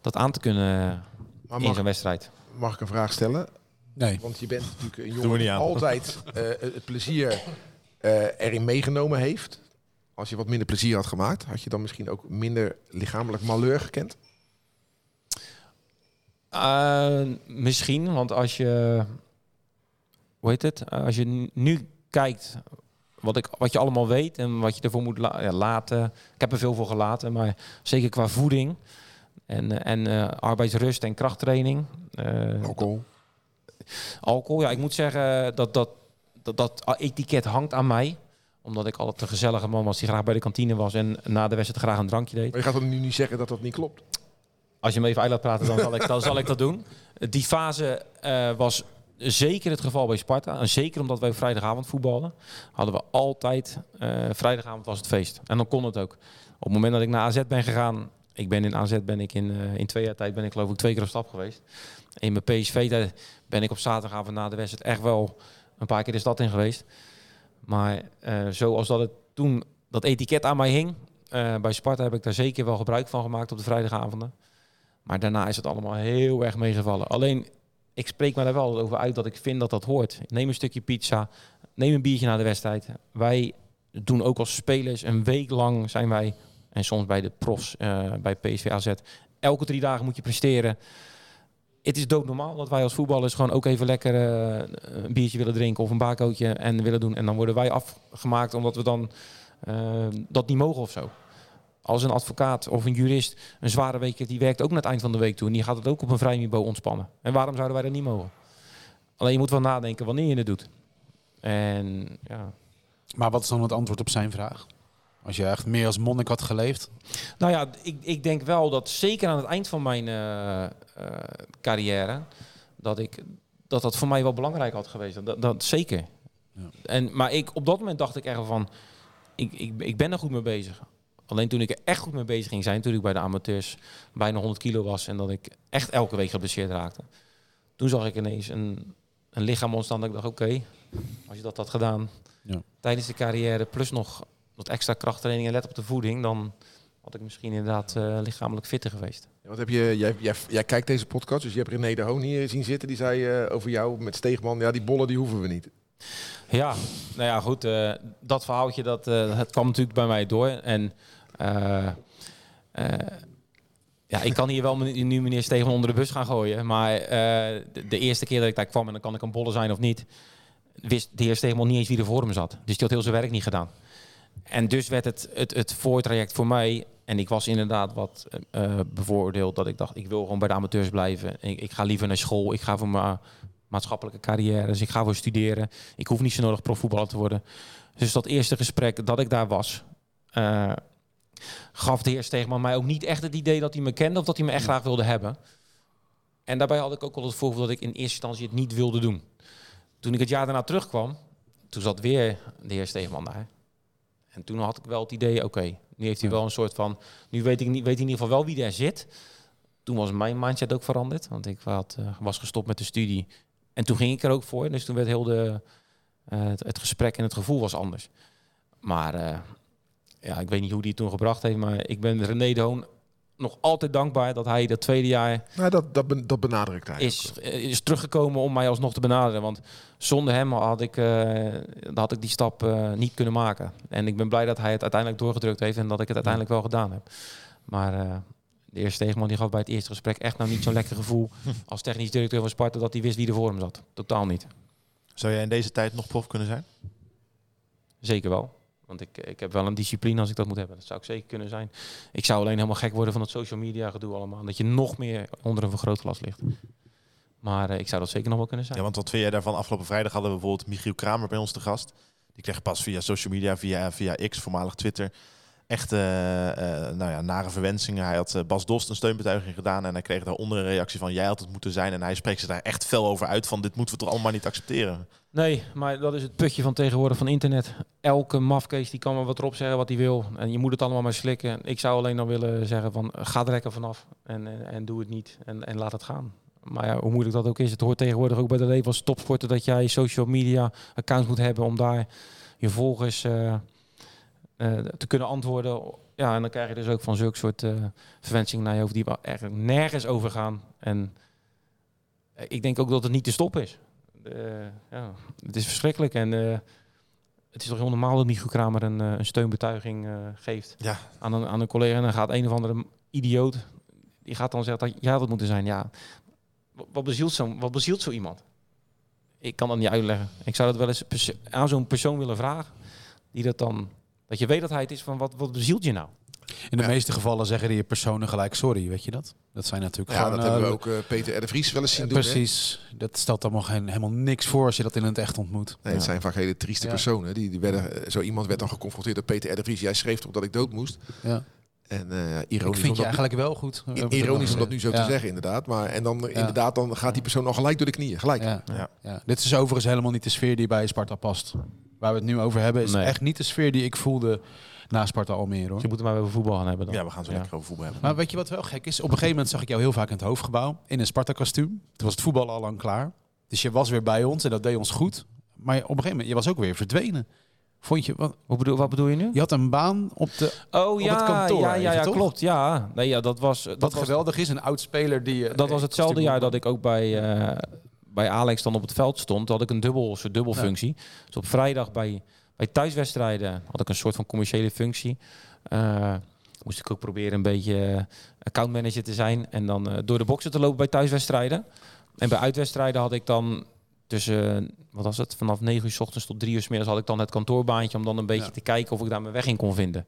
dat aan te kunnen in zo'n wedstrijd. Mag ik een vraag stellen? Nee. Want je bent natuurlijk een jongen die altijd het plezier erin meegenomen heeft. Als je wat minder plezier had gemaakt, had je dan misschien ook minder lichamelijk malheur gekend? Uh, misschien, want als je, hoe heet het, als je nu kijkt wat, ik, wat je allemaal weet en wat je ervoor moet la ja, laten. Ik heb er veel voor gelaten, maar zeker qua voeding en, en uh, arbeidsrust en krachttraining. Uh, alcohol. Alcohol, ja, ik moet zeggen dat dat, dat dat etiket hangt aan mij omdat ik altijd een gezellige man was die graag bij de kantine was en na de wedstrijd graag een drankje deed. Maar je gaat dan nu niet zeggen dat dat niet klopt? Als je me even uit laat praten, dan zal ik, dan zal ik dat doen. Die fase uh, was zeker het geval bij Sparta. En zeker omdat wij vrijdagavond voetballen, hadden we altijd... Uh, vrijdagavond was het feest. En dan kon het ook. Op het moment dat ik naar AZ ben gegaan... Ik ben in AZ ben ik in, uh, in twee jaar tijd ben ik geloof ik twee keer op stap geweest. In mijn PSV ben ik op zaterdagavond na de wedstrijd echt wel een paar keer de stad in geweest. Maar uh, zoals dat het toen dat etiket aan mij hing, bij Sparta heb ik daar zeker wel gebruik van gemaakt op de vrijdagavonden. Maar daarna is het allemaal heel erg meegevallen. Alleen, ik spreek me daar wel over uit dat ik vind dat dat hoort. Neem een stukje pizza, neem een biertje na de wedstrijd. Wij doen ook als spelers een week lang zijn wij, en soms bij de profs, uh, bij PSV AZ, elke drie dagen moet je presteren. Het is doodnormaal dat wij als voetballers gewoon ook even lekker uh, een biertje willen drinken of een bakootje en willen doen. En dan worden wij afgemaakt omdat we dan uh, dat niet mogen of zo. Als een advocaat of een jurist een zware week heeft, die werkt ook naar het eind van de week toe. En die gaat het ook op een vrij niveau ontspannen. En waarom zouden wij dat niet mogen? Alleen je moet wel nadenken wanneer je het doet. En ja. Maar wat is dan het antwoord op zijn vraag? Als je echt meer als monnik had geleefd? Nou ja, ik, ik denk wel dat zeker aan het eind van mijn uh, uh, carrière... Dat, ik, dat dat voor mij wel belangrijk had geweest. Dat, dat zeker. Ja. En, maar ik, op dat moment dacht ik echt van... Ik, ik, ik ben er goed mee bezig. Alleen toen ik er echt goed mee bezig ging zijn, toen ik bij de amateurs bijna 100 kilo was en dat ik echt elke week geblesseerd raakte. Toen zag ik ineens een, een lichaam ontstaan dat ik dacht, oké, okay, als je dat had gedaan ja. tijdens de carrière, plus nog wat extra krachttraining en let op de voeding, dan had ik misschien inderdaad uh, lichamelijk fitter geweest. Ja, wat heb je, jij, jij, jij, kijkt deze podcast, dus je hebt René de Hoon hier zien zitten. Die zei uh, over jou met Steegman, ja die bollen die hoeven we niet. Ja, nou ja, goed. Uh, dat verhaaltje, dat, uh, dat kwam natuurlijk bij mij door. En ja, ik kan hier wel nu meneer Steven onder de bus gaan gooien. Maar de, de, eerste keer dat ik daar kwam, en dan kan ik een bolle zijn of niet, wist de heer Stegeman niet eens wie er voor hem zat. Dus die had heel zijn werk niet gedaan. En dus werd het, het, het voortraject voor mij, en ik was inderdaad wat bevoordeeld, dat ik dacht, ik wil gewoon bij de amateurs blijven. Ik, ik ga liever naar school, ik ga voor mijn maatschappelijke carrière. Dus ik ga voor studeren. Ik hoef niet zo nodig profvoetballer te worden. Dus dat eerste gesprek dat ik daar was, uh, gaf de heer Steegman mij ook niet echt het idee dat hij me kende of dat hij me echt graag wilde hebben. En daarbij had ik ook al het voorbeeld dat ik in eerste instantie het niet wilde doen. Toen ik het jaar daarna terugkwam, toen zat weer de heer Steegman daar. En toen had ik wel het idee, oké, okay, nu heeft hij wel een soort van, nu weet ik niet, weet in ieder geval wel wie er zit. Toen was mijn mindset ook veranderd, want ik had, uh, was gestopt met de studie en toen ging ik er ook voor. Dus toen werd heel de, uh, het, het, gesprek en het gevoel was anders. Maar uh, ja, ik weet niet hoe die het toen gebracht heeft. Maar ik ben René de Hoon nog altijd dankbaar dat hij dat tweede jaar... Nou, dat, dat, ben, dat benadrukt hij is, is teruggekomen om mij alsnog te benaderen. Want zonder hem had ik, uh, had ik die stap niet kunnen maken. En ik ben blij dat hij het uiteindelijk doorgedrukt heeft en dat ik het uiteindelijk wel gedaan heb. Maar de eerste tegenman die gaf bij het eerste gesprek echt nou niet zo'n lekker gevoel als technisch directeur van Sparta dat hij wist wie er voor hem zat. Totaal niet. Zou jij in deze tijd nog prof kunnen zijn? Zeker wel. Want ik, ik heb wel een discipline als ik dat moet hebben. Dat zou ik zeker kunnen zijn. Ik zou alleen helemaal gek worden van het social media gedoe allemaal. Dat je nog meer onder een vergrootglas ligt. Maar ik zou dat zeker nog wel kunnen zijn. Ja, want wat vind jij daarvan? Afgelopen vrijdag hadden we bijvoorbeeld Michiel Kramer bij ons te gast. Die kreeg pas via social media, via, via X, voormalig Twitter, echt uh, nou ja, nare verwensingen. Hij had uh, Bas Dost een steunbetuiging gedaan en hij kreeg daaronder een reactie van jij had het moeten zijn. En hij spreekt ze daar echt fel over uit van dit moeten we toch allemaal niet accepteren. Nee, maar dat is het putje van tegenwoordig van internet. Elke mafkees die kan maar wat erop zeggen wat hij wil. En je moet het allemaal maar slikken. Ik zou alleen dan willen zeggen van ga er lekker vanaf en, en, en doe het niet en, en laat het gaan. Maar ja, hoe moeilijk dat ook is, het hoort tegenwoordig ook bij de leven als dat jij social media accounts moet hebben om daar je volgers te kunnen antwoorden. Ja, en dan krijg je dus ook van zulke soort uh, verwensingen naar je hoofd die eigenlijk nergens over gaan. En ik denk ook dat het niet te stoppen is. ja, het is verschrikkelijk en het is toch heel normaal dat Michiel Kramer een, een steunbetuiging geeft ja. aan, een, aan een collega. En dan gaat een of andere idioot, die gaat dan zeggen dat had het moeten zijn. Ja, wat bezielt zo, wat bezielt zo iemand? Ik kan dat niet uitleggen. Ik zou dat wel eens aan zo'n persoon willen vragen. Die dat dan, dat je weet dat hij het is van wat, wat bezielt je nou? In de meeste gevallen zeggen die personen gelijk sorry, weet je dat? Dat zijn natuurlijk ja, gewoon... dat hebben we ook uh, Peter R. de Vries wel eens zien doen. Precies. Dat stelt allemaal geen, helemaal niks voor als je dat in het echt ontmoet. Nee, het zijn vaak hele trieste personen. Die, die werden, eh, zo iemand werd dan geconfronteerd door Peter R. de Vries. Jij schreef toch dat ik dood moest? Ja. En uh, ironisch. Ik vind je eigenlijk wel goed. Ironisch om dat nu zo te zeggen, inderdaad. Maar en dan inderdaad, dan gaat die persoon al gelijk door de knieën. Gelijk. Ja. Ja. Dit is overigens helemaal niet de sfeer die bij Sparta past. Waar we het nu over hebben, is echt niet de sfeer die ik voelde na Sparta Almere. Hoor. Je moet er maar over voetbal gaan hebben dan. Ja, we gaan zo lekker over voetbal hebben. Maar weet je wat wel gek is? Op een gegeven moment zag ik jou heel vaak in het hoofdgebouw. In een Sparta-kostuum. Toen was het voetbal al lang klaar. Dus je was weer bij ons en dat deed ons goed. Maar op een gegeven moment, je was ook weer verdwenen. Vond je, wat, wat, bedoel, wat bedoel je nu? Je had een baan op, de, oh, ja, het kantoor. Ja, ja, ja klopt. Ja. Nee, ja, dat was, dat wat was, geweldig is, een oud speler die... Dat was hetzelfde jaar dat ik ook bij, uh, bij Alex dan op het veld stond. had ik een dubbel, soort dubbelfunctie. Ja. Dus op vrijdag bij, bij thuiswedstrijden had ik een soort van commerciële functie. Uh, moest ik ook proberen een beetje accountmanager te zijn. En dan uh, door de boksen te lopen bij thuiswedstrijden. En bij uitwedstrijden had ik dan tussen, wat was het, vanaf 9 uur s ochtends tot 3 uur s middags had ik dan het kantoorbaantje om dan een beetje ja. te kijken of ik daar mijn weg in kon vinden.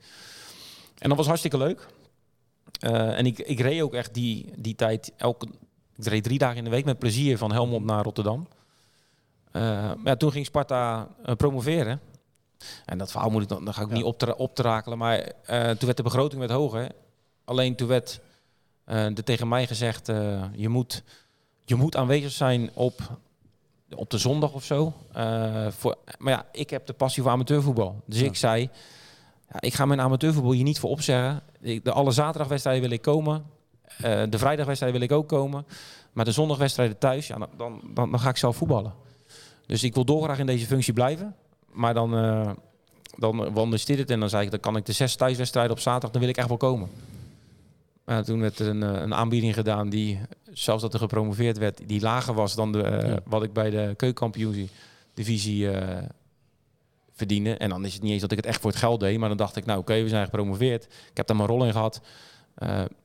En dat was hartstikke leuk. Uh, en ik, ik reed ook echt die, die tijd, elke, ik reed drie dagen in de week met plezier van Helmond naar Rotterdam. Uh, maar ja, toen ging Sparta uh, promoveren. En dat verhaal moet ik dan, dan ga ik ja. niet op op te rakelen. Maar toen werd de begroting werd hoger. Alleen toen werd er tegen mij gezegd, je, moet, je moet aanwezig zijn op op de zondag of zo. Uh, voor, maar ja, ik heb de passie voor amateurvoetbal. Dus ja. ik zei, ja, ik ga mijn amateurvoetbal hier niet voor opzeggen. Ik, de alle zaterdagwedstrijden wil ik komen. Uh, de vrijdagwedstrijden wil ik ook komen. Maar de zondagwedstrijden thuis, ja, dan, dan, dan, dan ga ik zelf voetballen. Dus ik wil dolgraag in deze functie blijven. Maar dan, uh, dan wandelde dit het en dan zei ik, dan kan ik de zes thuiswedstrijden op zaterdag, dan wil ik echt wel komen. Uh, toen werd er een, een, aanbieding gedaan die, zelfs dat er gepromoveerd werd, die lager was dan de, uh, ja. wat ik bij de keukenkampioen-divisie uh, verdiende. En dan is het niet eens dat ik het echt voor het geld deed, maar dan dacht ik, nou oké, okay, we zijn gepromoveerd. Ik heb daar mijn rol in gehad.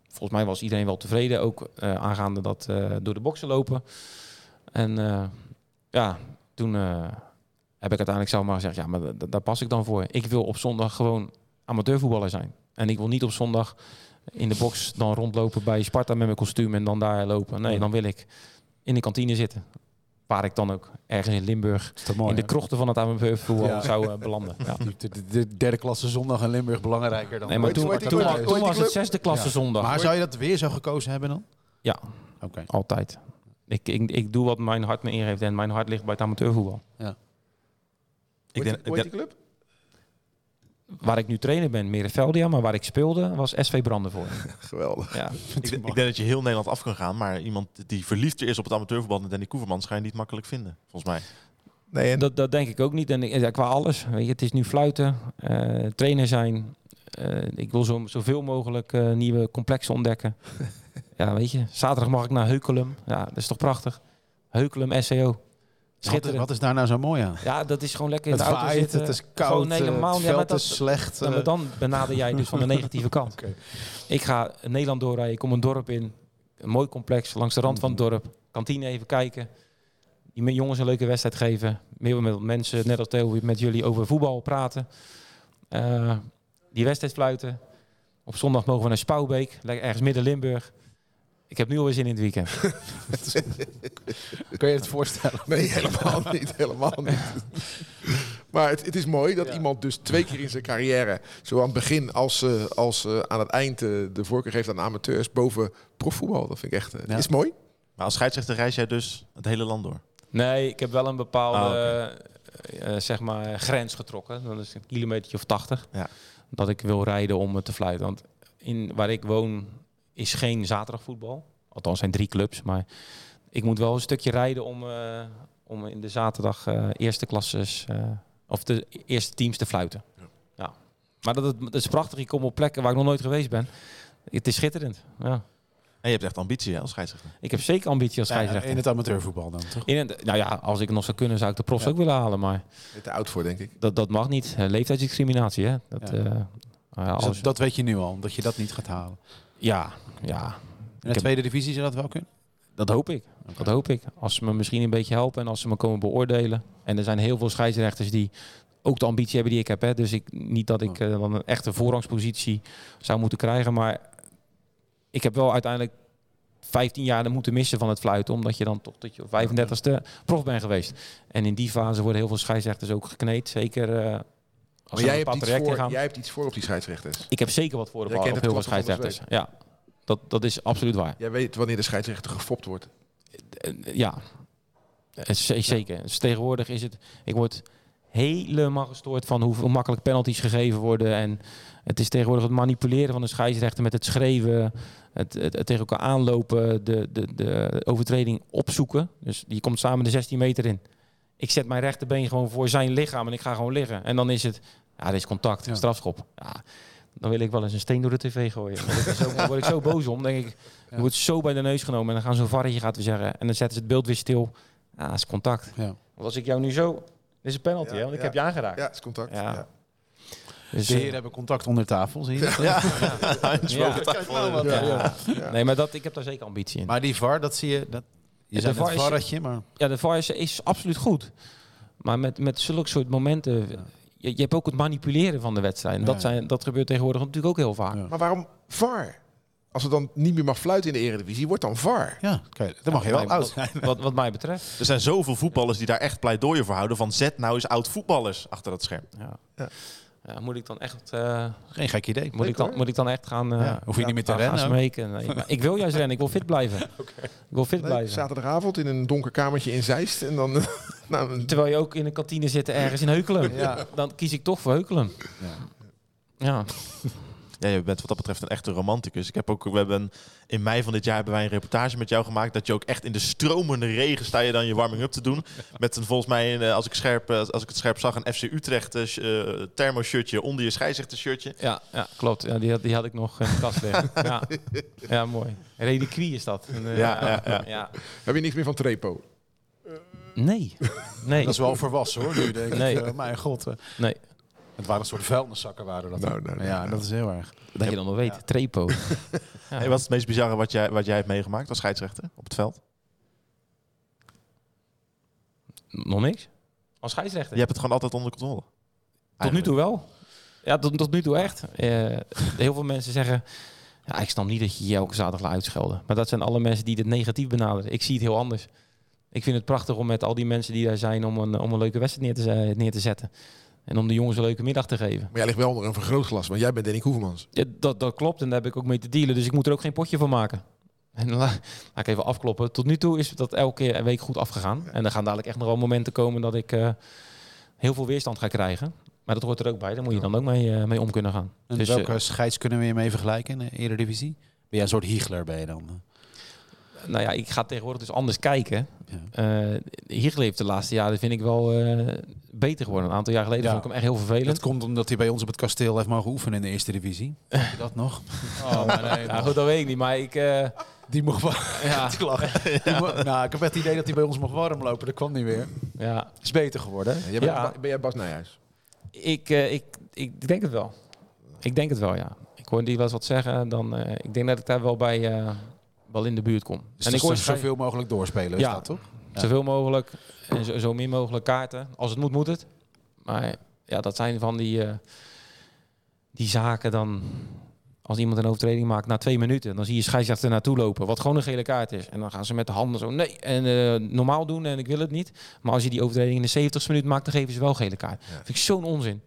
volgens mij was iedereen wel tevreden, ook aangaande dat door de boksen lopen. En ja, toen heb ik uiteindelijk zelf maar gezegd, ja, maar daar pas ik dan voor. Ik wil op zondag gewoon amateurvoetballer zijn. En ik wil niet op zondag in de box dan rondlopen bij Sparta met mijn kostuum en dan daar lopen. Nee, dan wil ik in de kantine zitten. Waar ik dan ook ergens in Limburg mooi, in de krochten van het amateurvoetbal ja. zou uh, belanden. Ja. De, de, de, derde klasse zondag in Limburg belangrijker dan. Nee, maar toen, toen, toen, toen was het zesde klasse ja. zondag. Maar zou je dat weer zo gekozen hebben dan? Ja, okay. altijd. Ik, ik, ik doe wat mijn hart me ingeeft en mijn hart ligt bij het amateurvoetbal. Ja. Ik denk, ik denk, club? Waar ik nu trainer ben, Merenveldia, maar waar ik speelde, was SV Brandenvoort. Geweldig. Ja. ik, ik, denk dat je heel Nederland af kan gaan, maar iemand die verliefder is op het amateurvoetbal dan Danny Koevermans, ga je niet makkelijk vinden, volgens mij. Nee, en dat, dat denk ik ook niet. En ja, qua alles. Weet je, het is nu fluiten, uh, trainer zijn. Uh, ik wil zo, zoveel mogelijk uh, nieuwe complexen ontdekken. ja, weet je. Zaterdag mag ik naar Heukelum. Ja, dat is toch prachtig. Heukelum SEO. Schitterend. Wat is daar nou zo mooi aan? Ja, dat is gewoon lekker in het de auto waait, zitten. Het is koud, Gewoon helemaal, het veld ja, dat, is slecht. Ja, maar dan benader jij dus van de negatieve kant. okay. Ik ga Nederland doorrijden, ik kom een dorp in. Een mooi complex, langs de rand van het dorp. Kantine even kijken. Die jongens een leuke wedstrijd geven. Meer met mensen, net als Theo, met jullie over voetbal praten. die wedstrijd fluiten. Op zondag mogen we naar Spouwbeek, ergens midden Limburg. Ik heb nu alweer zin in het weekend. Kun je het voorstellen? Nee, helemaal niet. Helemaal niet. Maar het, het, is mooi dat iemand dus twee keer in zijn carrière, zo aan het begin als, uh, als uh, aan het eind, uh, de voorkeur geeft aan amateurs boven profvoetbal. Dat vind ik echt ja. is mooi. Maar als scheidsrechter reis jij dus het hele land door? Nee, ik heb wel een bepaalde oh, zeg maar, grens getrokken. Dat is een kilometer of 80. Ja. Dat ik wil rijden om te fluiten. Want in, waar ik woon is geen zaterdagvoetbal. Althans zijn drie clubs. Maar ik moet wel een stukje rijden om, om in de zaterdag eerste klasses of de eerste teams te fluiten. Ja. ja. Maar dat, dat, is prachtig. Ik kom op plekken waar ik nog nooit geweest ben. Het is schitterend. Ja. En je hebt echt ambitie hè, als scheidsrechter. Ik heb zeker ambitie als scheidsrechter. in het amateurvoetbal dan, toch? In het, nou ja, als ik nog zou kunnen, zou ik de profs ook willen halen. Maar te oud voor, denk ik. Dat, dat mag niet. leeftijdsdiscriminatie, hè. Dat, uh, als... dat, dat, weet je nu al, dat je dat niet gaat halen. Ja, ja. In de tweede divisie zou dat wel kunnen? Dat hoop ik. Dat hoop ik. Als ze me misschien een beetje helpen en als ze me komen beoordelen. En er zijn heel veel scheidsrechters die ook de ambitie hebben die ik heb. Hè. Dus ik, niet dat ik uh, dan een echte voorrangspositie zou moeten krijgen. Maar ik heb wel uiteindelijk 15 jaar moeten missen van het fluiten. Omdat je dan toch tot je 35ste prof bent geweest. En in die fase worden heel veel scheidsrechters ook gekneed. Zeker uh, als maar jij hebt, iets voor, gaan. jij hebt iets voor op die scheidsrechters. Ik heb zeker wat voor op, op heel veel scheidsrechters. Ja, dat, dat is absoluut waar. Jij weet wanneer de scheidsrechter gefopt wordt. Eh, ja, eh, zeker. Dus tegenwoordig is het... Ik word helemaal gestoord van hoe makkelijk penalties gegeven worden. En het is tegenwoordig het manipuleren van de scheidsrechter met het schreeuwen, het, het, tegen elkaar aanlopen, de, de, de overtreding opzoeken. Dus die komt samen de 16 meter in. Ik zet mijn rechterbeen gewoon voor zijn lichaam en ik ga gewoon liggen. En dan is het, ja, dit is contact, strafschop. Ja, dan wil ik wel eens een steen door de tv gooien. Dan word ik zo, boos om. denk ik, je wordt zo bij de neus genomen. En dan gaan zo'n varretje gaat we zeggen. En dan zetten ze het beeld weer stil. Ja, dat is contact. Ja. Want als ik jou nu zo... Dit is een penalty, hè? Want ik heb je aangeraakt. Ja, het is contact. Ja. Dus, de heren uh, hebben contact onder tafel, zie je dat? Ja. ja. Nee, maar dat, ik heb daar zeker ambitie in. Maar die VAR, dat zie je... Dat, je de VAR varretje, maar... Ja, de VAR is, is absoluut goed. Maar met, met zulke soort momenten je, je hebt ook het manipuleren van de wedstrijd. En dat, zijn, dat gebeurt tegenwoordig natuurlijk ook heel vaak. Maar waarom VAR? Als het dan niet meer mag fluiten in de Eredivisie, wordt dan VAR. Ja, okay, dat mag je wel oud wat, wat, wat, mij betreft. Er zijn zoveel voetballers die daar echt pleidooien voor houden. Van zet nou eens oud voetballers achter dat scherm. Ja. Ja, moet ik dan echt... Uh, Geen gek idee. Moet, ik dan, moet ik dan echt gaan... Uh, ja. Hoef je niet meer te rennen? Smeken. Nee, ik wil juist rennen. Ik wil fit blijven. okay. Ik wil fit blijven. Zaterdagavond in een donker kamertje in Zeist. En dan, nou, Terwijl je ook in een kantine zit ergens in Heukelen. ja. Dan kies ik toch voor Heukelen. Ja. Ja. Je bent wat dat betreft een echte romanticus. Ik heb ook, we hebben in mei van dit jaar hebben wij een reportage met jou gemaakt dat je ook echt in de stromende regen sta je dan je warming up te doen met een volgens mij een, als ik scherp als ik het scherp zag een FC Utrecht uh, thermo shirtje onder je scheidsrechter shirtje. Ja, ja klopt. Ja, die had die had ik nog in de kast liggen. ja. ja, mooi. Reliquie is dat. ja, ja, ja, ja, Heb je niks meer van Trepo? Nee. nee. Dat is wel volwassen hoor, nu denk ik. Nee. Uh, mijn god. Nee. Het waren een soort vuilniszakken waren dat. Nou, nou, ja, dat is heel erg. Dat je dan wel weet, trepo. hey, wat is het meest bizarre wat jij, wat jij hebt meegemaakt als scheidsrechter op het veld? Nog niks. Als scheidsrechter? Je hebt het gewoon altijd onder controle. Tot nu toe wel. Ja, tot, tot nu toe echt. Uh, heel veel mensen zeggen... Ja, ik snap niet dat je je elke zaterdag laat uitschelden. Maar dat zijn alle mensen die het negatief benaderen. Ik zie het heel anders. Ik vind het prachtig om met al die mensen die daar zijn... om een, om een leuke wedstrijd neer te, neer te zetten. En om de jongens een leuke middag te geven. Maar jij ligt wel onder een vergrootglas, want jij bent Danny Hoevermans. Ja, dat, dat klopt en daar heb ik ook mee te dealen. Dus ik moet er ook geen potje van maken. En laat ik even afkloppen. Tot nu toe is dat elke keer een week goed afgegaan. En er gaan dadelijk echt nog wel momenten komen dat ik uh, heel veel weerstand ga krijgen. Maar dat hoort er ook bij. Daar moet je dan ook mee, uh, mee om kunnen gaan. En dus, welke uh, scheids kunnen we je mee vergelijken in de Eredivisie? Ben jij een soort Hiegler bij je dan? Nou ja, ik ga tegenwoordig dus anders kijken. Ja. Uh, hier heeft de laatste jaren, vind ik wel uh, beter geworden. Een aantal jaar geleden vond ik hem echt heel vervelend. Het komt omdat hij bij ons op het kasteel heeft mogen oefenen in de eerste divisie. Heb je dat nog? Oh, maar nee, nou, goed, dat weet ik niet. Maar ik... Uh, die mocht wel. Ja. ja. nou, ik heb het idee dat hij bij ons mocht warm lopen. Dat kwam niet weer. Ja. Is beter geworden. Ja, bent, ben jij Bas Nijhuis? Ik, ik, ik denk het wel. Ik denk het wel, ja. Ik hoorde die wel eens wat zeggen. Dan, ik denk dat ik daar wel bij, wel in de buurt kom. Dus en ik hoor zoveel mogelijk doorspelen, ja, is dat toch? Ja. Zoveel mogelijk en zo, zo, min mogelijk kaarten. Als het moet, moet het. Maar ja, dat zijn van die, uh, die zaken dan als iemand een overtreding maakt na twee minuten, dan zie je scheidsrechter naartoe lopen, wat gewoon een gele kaart is. En dan gaan ze met de handen zo, nee, en uh, normaal doen en ik wil het niet. Maar als je die overtreding in de 70ste minuut maakt, dan geven ze wel gele kaart. Ja. Vind ik zo'n onzin.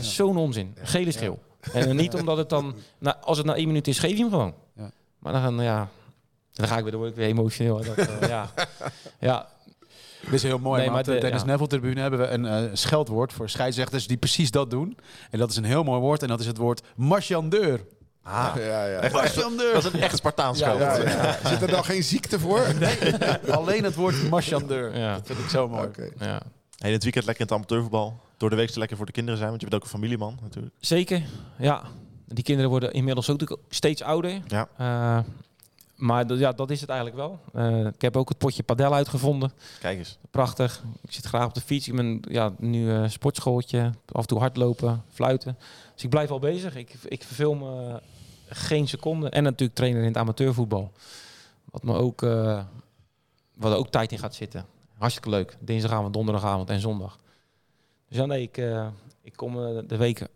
Zo'n onzin. Gele schil. En niet omdat het dan, nou, als het na één minuut is, geef je hem gewoon. Maar dan, ja, dan ga ik weer, dan word ik weer emotioneel. Dat, uh, ja. ja, dit is heel mooi. Nee, maar de, Dennis ja. Neville tribune hebben we een uh, scheldwoord voor scheidsrechters die precies dat doen. En dat is een heel mooi woord. En dat is het woord marchandeur. Ah, ja, ja. dat is een echt Spartaans ja, Zit er dan geen ziekte voor? Nee, alleen het woord marchandeur. Ja. Dat vind ik zo mooi. Okay. Ja. Hey, het weekend lekker in het amateurvoetbal. Door de week lekker voor de kinderen zijn, want je bent ook een familieman natuurlijk. Zeker, ja. Die kinderen worden inmiddels ook steeds ouder. Ja. Uh, maar ja, dat is het eigenlijk wel. Uh, ik heb ook het potje padel uitgevonden. Kijk eens. Prachtig. Ik zit graag op de fiets. Ik ben ja, nu uh, sportschooltje. Af en toe hardlopen, fluiten. Dus ik blijf al bezig. Ik, ik verveel me geen seconde. En natuurlijk trainer in het amateurvoetbal. Wat me ook, uh, wat er ook tijd in gaat zitten. Hartstikke leuk. Dinsdagavond, donderdagavond en zondag. Dus ja, nee, ik, ik kom de weken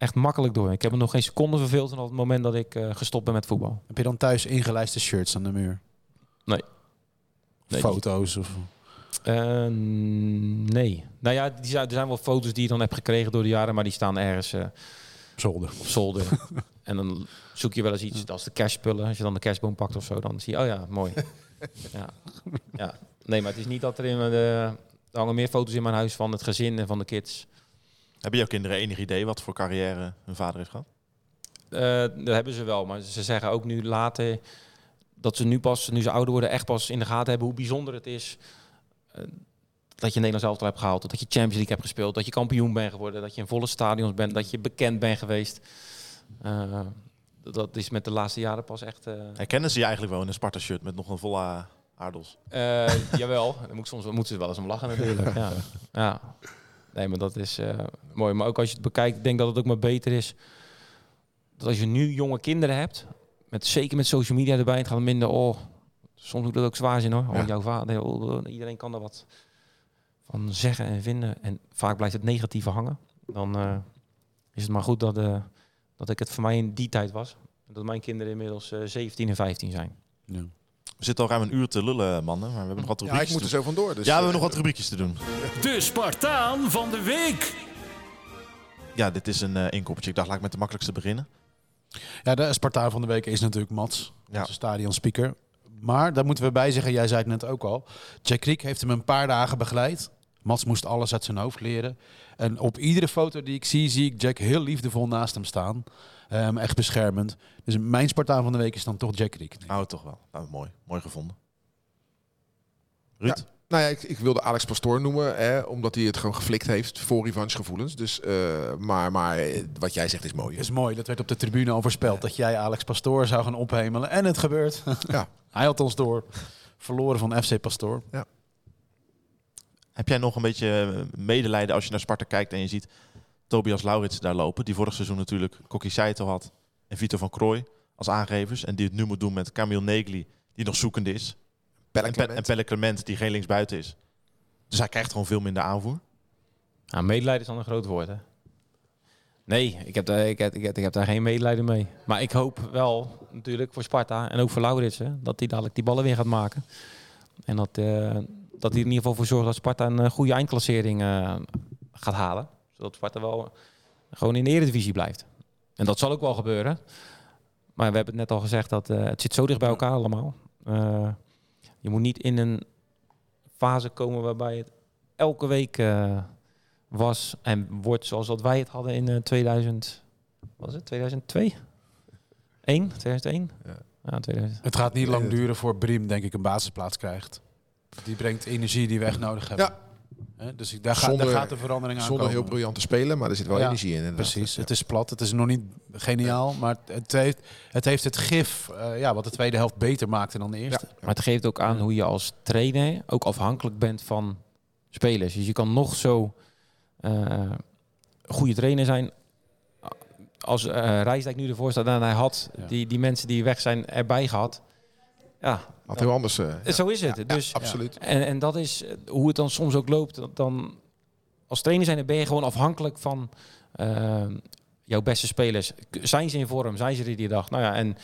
echt makkelijk door. Ik heb er nog geen seconde verveeld op het moment dat ik uh, gestopt ben met voetbal. Heb je dan thuis ingelijste shirts aan de muur? Nee. nee foto's of... Uh, nee. Nou ja, die zijn, er zijn wel foto's die je dan hebt gekregen door de jaren, maar die staan ergens uh, zolder. op zolder. en dan zoek je wel eens iets als de kerstspullen. Als je dan de kerstboom pakt of zo, dan zie je, oh ja, mooi. ja. ja. Nee, maar het is niet dat er in de... Er hangen meer foto's in mijn huis van het gezin en van de kids. Hebben jouw kinderen enig idee wat voor carrière hun vader heeft gehad? Uh, dat hebben ze wel, maar ze zeggen ook nu later dat ze nu pas, nu ze ouder worden, echt pas in de gaten hebben hoe bijzonder het is. Uh, dat je Nederlands elftal hebt gehaald, dat je Champions League hebt gespeeld, dat je kampioen bent geworden, dat je in volle stadions bent, dat je bekend bent geweest. Uh, dat is met de laatste jaren pas echt. Herkennen ze je eigenlijk wel in een Sparta-shirt met nog een volle aardappels? jawel, dan moet soms moeten ze wel eens om lachen natuurlijk. ja. ja. Nee, maar dat is uh, mooi. Maar ook als je het bekijkt, ik denk dat het ook maar beter is. Dat als je nu jonge kinderen hebt, met, zeker met social media erbij, het gaat minder, oh, soms moet dat ook zwaar zijn hoor. Oh, jouw vader, oh, iedereen kan er wat van zeggen en vinden. En vaak blijft het negatieve hangen. Dan uh, is het maar goed dat, uh, dat ik het voor mij in die tijd was. Dat mijn kinderen inmiddels 17 en 15 zijn. Ja. We zitten al ruim een uur te lullen, mannen. Maar we hebben nog wat rubriekjes. Ja, ik moet er zo vandoor. Dus ja, we hebben nog wat rubriekjes te doen. De Spartaan van de week. Ja, dit is een uh, inkoppertje. Ik dacht, laat ik met de makkelijkste beginnen. Ja, de Spartaan van de week is natuurlijk Mats, ja. onze stadionspeaker. Maar daar moeten we bij zeggen, jij zei het net ook al. Jack Kriek heeft hem een paar dagen begeleid. Mats moest alles uit zijn hoofd leren. En op iedere foto die ik zie, zie ik Jack heel liefdevol naast hem staan. Um, echt beschermend. Dus mijn Spartaan van de week is dan toch Jack Riek. Oh, toch wel. Nou, mooi. Mooi gevonden. Ruud? Ja, nou ja, ik, ik, wilde Alex Pastoor noemen, hè, omdat hij het gewoon geflikt heeft voor revanchegevoelens. Dus, uh, maar, maar eh, wat jij zegt is mooi. Is mooi. Dat werd op de tribune al voorspeld. Dat jij Alex Pastoor zou gaan ophemelen. En het gebeurt. Ja. hij had ons door. Verloren van FC Pastoor. Ja. Heb jij nog een beetje medelijden als je naar Sparta kijkt en je ziet Tobias Laurits daar lopen. Die vorig seizoen natuurlijk Kokkie Saito had. En Vito van Krooi als aangevers. En die het nu moet doen met Camille Negli, die nog zoekende is. Pelle en, Pelle Clement, die geen linksbuiten is. Dus hij krijgt gewoon veel minder aanvoer. Nou, medelijden is dan een groot woord, hè? Nee, ik heb, daar, ik, heb, ik, heb, ik heb daar geen medelijden mee. Maar ik hoop wel natuurlijk voor Sparta en ook voor Laurits... dat hij dadelijk die ballen weer gaat maken. En dat, uh, dat hij in ieder geval voor zorgt dat Sparta een uh, goede eindklassering uh, gaat halen zodat Sparta wel gewoon in de Eredivisie blijft. En dat zal ook wel gebeuren. Maar we hebben het net al gezegd dat uh, het zit zo dicht bij elkaar allemaal. Uh, je moet niet in een fase komen waarbij het elke week uh, was en wordt zoals dat wij het hadden in 2000. Was het 2002? 1? 2001? Ja. Ja, 2000. Het gaat niet lang duren voor Brim, denk ik, een basisplaats krijgt. Die brengt energie die we echt nodig hebben. Ja, dus daar, zonder, gaat de verandering aan Zonder heel briljant te spelen, maar er zit wel energie in. Inderdaad. Precies, het is plat. Het is nog niet geniaal, maar het heeft het, heeft het gif uh, ja, wat de tweede helft beter maakte dan de eerste. Maar het geeft ook aan hoe je als trainer ook afhankelijk bent van spelers. Dus je kan nog zo uh, goede trainer zijn. Als uh, Rijsdijk nu ervoor staat en hij had die, die mensen die weg zijn erbij gehad. Ja, had heel anders. Uh, Zo is het. dus, absoluut. En, en dat is eh, hoe het dan soms ook loopt. Dan als trainer zijn, dan ben je gewoon afhankelijk van uh, jouw beste spelers, zijn ze in vorm? Zijn ze er die dag? Nou ja, en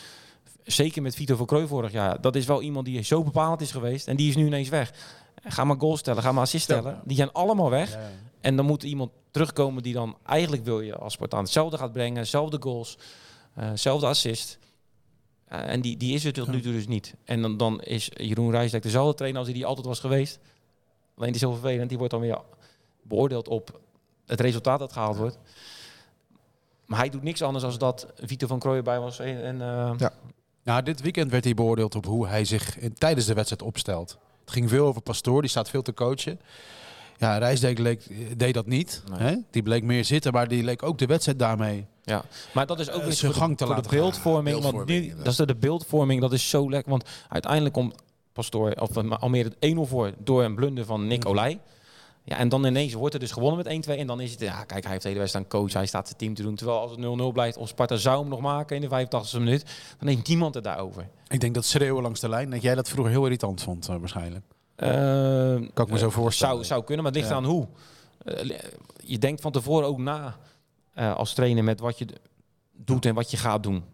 zeker met Vito van Krooi vorig jaar. Dat is wel iemand die zo bepalend is geweest. En die is nu ineens weg. Ga maar goals stellen, ga maar assist stellen. Die zijn allemaal weg. En dan moet iemand terugkomen die dan eigenlijk wil je als Spartaan hetzelfde gaat brengen. Hetzelfde goals, uh, assist. Uh, en die, die is er tot nu toe dus niet. En dan, dan is Jeroen Rijsdijk dezelfde trainer als hij die altijd was geweest. Alleen die is heel vervelend. Die wordt dan weer beoordeeld op het resultaat dat gehaald wordt. Maar hij doet niks anders dan dat Vito van Krooijen bij was. En, en uh... ja. Nou, dit weekend werd hij beoordeeld op hoe hij zich in, tijdens de wedstrijd opstelt. Het ging veel over Pastoor, die staat veel te coachen. Ja, Rijsdijk leek, deed dat niet. Hè? Die bleek meer zitten, maar die leek ook de wedstrijd daarmee. Ja, maar dat is ook uh, weer gang te laten. De beeldvorming, want nu, dat is de, beeldvorming, dat is zo lekker. Want uiteindelijk komt Pastoor of Almere het 1-0 voor door een blunder van Nick Olij. Ja, en dan ineens wordt er dus gewonnen met 1-2. En dan is het, ja, kijk, hij heeft de hele wedstrijd aan coach. Hij staat zijn team te doen. Terwijl als het 0-0 blijft, of Sparta zou hem nog maken in de 85e minuut, dan heeft niemand het daarover. Ik denk dat schreeuwen langs de lijn, dat jij dat vroeger heel irritant vond, uh, waarschijnlijk. Uh, kan ik me zo voorstellen. Zou, zou kunnen, maar het ligt aan hoe. Uh, je denkt van tevoren ook na als trainer met wat je doet en wat je gaat doen.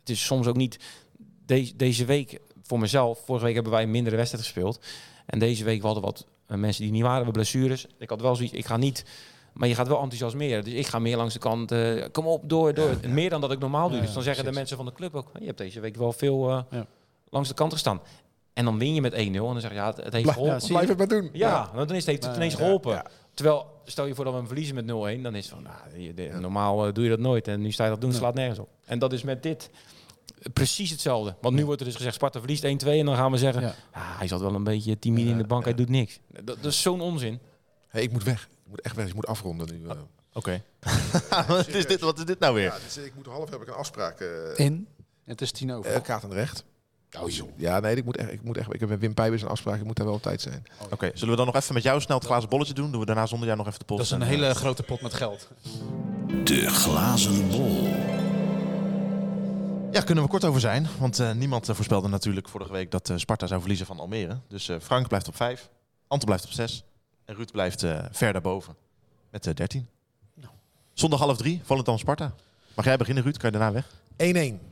Het is soms ook niet deze, deze week voor mezelf. Vorige week hebben wij een mindere wedstrijd gespeeld. En deze week hadden wat eh, mensen die niet waren, we blessures. Ik had wel zoiets, ik ga niet, maar je gaat wel enthousiasmeren. Dus ik ga meer langs de kant, uh, kom op, door, door. Meer dan dat ik normaal doe. dus dan zeggen de mensen van de club ook, je hebt deze week wel veel langs de kant gestaan. En dan win je met 1-0 en dan zeg je, ja, het, heeft geholpen. blijf het maar doen. Ja, dan is het, het ineens geholpen. Terwijl, stel je voor dat we hem verliezen met 0-1, dan is het van, nou, normaal doe je dat nooit. En nu sta je dat doen, slaat nergens op. En dat is met dit precies hetzelfde. Want nu wordt er dus gezegd, Sparta verliest 1-2 en dan gaan we zeggen, ja. ah, hij zat wel een beetje timide in de bank, hij doet niks. Dat, dat is zo'n onzin. Hey, ik moet weg. Ik moet echt weg. Ik moet afronden nu. Uh. Oké. wat, is dit, wat is dit nou weer? Ja, dus ik moet half heb ik een afspraak. Uh, in? Het is tien over. Uh, Kaat en recht. Oh, joh. Ja, nee, ik moet echt, ik moet echt, ik heb met Wim Pijbers een afspraak, ik moet daar wel op tijd zijn. Oké, zullen we dan nog even met jou snel het glazen bolletje doen? Doen we daarna zonder jou nog even de pot? Dat is een hele grote pot met geld. De glazen bol. Ja, kunnen we kort over zijn. Want uh, niemand uh, voorspelde natuurlijk vorige week dat uh, Sparta zou verliezen van Almere. Dus Frank blijft op 5, Anton blijft op 6 en Ruud blijft ver daarboven met 13. Nou. Zondag half drie, Volendam Sparta. Mag jij beginnen Ruud? Kan je daarna weg? 1-1.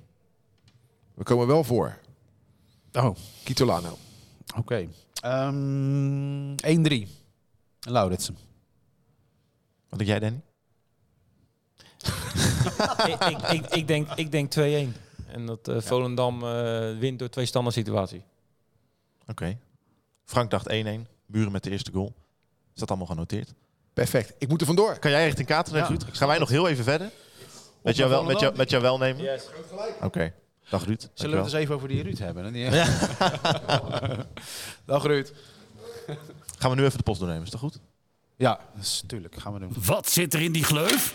We komen wel voor. Oh. Kitolano. Oké. Okay. Um, 1-3. Lauritsen. Wat denk jij Danny? ik, ik, ik, ik, denk, ik denk 2-1. En dat uh, Volendam uh, wint door twee standaard situatie. Oké. Okay. Frank dacht 1-1. Buren met de eerste goal. Is dat allemaal genoteerd? Perfect. Ik moet er vandoor. Kan jij richting Kater ja. Gaan wij nog heel even verder? Met jou, wel, met, jou, met jou welnemen? Yes. Oké. Okay. Dag Ruud. Zullen we het eens even over die Ruud hebben? Die... Ja. Dag Ruud. Gaan we nu even de post doornemen, is dat goed? Ja, natuurlijk. Gaan we doen. Wat zit er in die gleuf?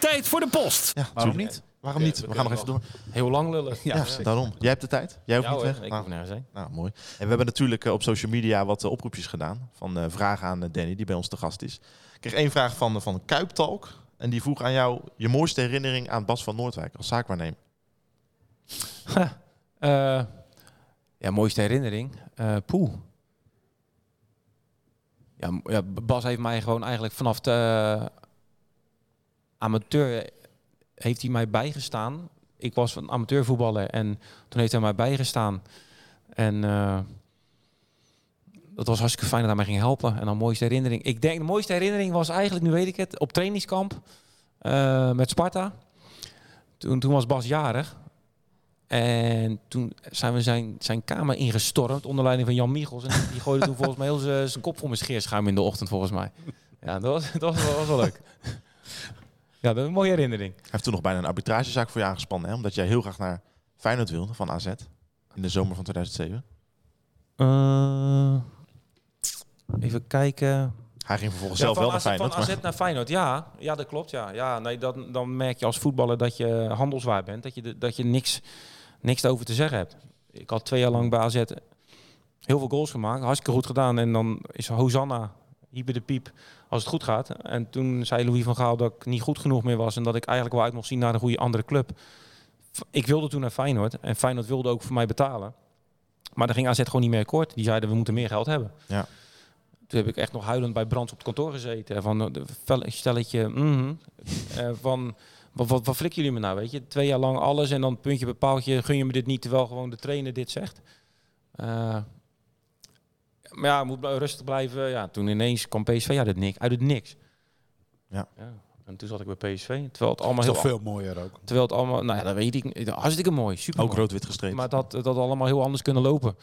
Tijd voor de post. Ja, waarom niet? Waarom niet? We gaan nog even door. Heel lang lullen. Ja, daarom. Jij hebt de tijd. Jij hoeft niet weg. Ik nou, hoef nergens heen. Nou, mooi. En we hebben natuurlijk uh, op social media wat uh, oproepjes gedaan. Van uh, vragen aan Danny, die bij ons te gast is. Ik kreeg één vraag van, van Kuiptalk. En die vroeg aan jou je mooiste herinnering aan Bas van Noordwijk als zaakwaarnemer. Ja, mooiste herinnering? poeh. Ja, ja, Bas heeft mij gewoon eigenlijk vanaf de amateur heeft hij mij bijgestaan. Ik was een amateurvoetballer en toen heeft hij mij bijgestaan. En uh, dat was hartstikke fijn dat hij mij ging helpen. En dan mooiste herinnering. Ik denk de mooiste herinnering was eigenlijk, nu weet ik het, op trainingskamp uh, met Sparta. Toen, toen was Bas jarig. En toen zijn we zijn, zijn kamer ingestormd onder leiding van Jan Michels. En die gooide toen volgens mij heel zijn kop voor mijn scheerschuim in de ochtend, volgens mij. Ja, dat was, dat was, dat was wel leuk. Ja, dat is een mooie herinnering. Hij heeft toen nog bijna een arbitragezaak voor je aangespannen, hè? omdat jij heel graag naar Feyenoord wilde van AZ in de zomer van 2007. Uh, eh, even kijken. Hij ging vervolgens zelf wel naar Feyenoord. Van AZ naar Feyenoord, ja. Ja, dat klopt, ja. ja nee, dan, dan merk je als voetballer dat je handelswaar bent. Dat je, dat je niks, niks over te zeggen hebt. Ik had twee jaar lang bij AZ heel veel goals gemaakt. Hartstikke goed gedaan. En dan is Hosanna, Hyper de Piep, als het goed gaat. En toen zei Louis van Gaal dat ik niet goed genoeg meer was en dat ik eigenlijk wel uit mocht zien naar een goede andere club. Ik wilde toen naar Feyenoord en Feyenoord wilde ook voor mij betalen. Maar daar ging AZ gewoon niet meer akkoord. Die zeiden we moeten meer geld hebben. Ja. Toen heb ik echt nog huilend bij Brands op het kantoor gezeten. Van een stelletje, mm van wat, wat, wat flikken jullie me nou, weet je? Twee jaar lang alles en dan puntje bepaaltje, gun je me dit niet, terwijl gewoon de trainer dit zegt. Uh, maar ja, moet rustig blijven. Ja, toen ineens kwam PSV uit het niks. Uit het niks. Ja. ja. En toen zat ik bij PSV. Terwijl het allemaal heel veel mooier ook. Terwijl het allemaal, nou ja, dat weet ik. Hartstikke mooi, super. Ook rood-wit gestreept. Maar dat dat allemaal heel anders kunnen lopen.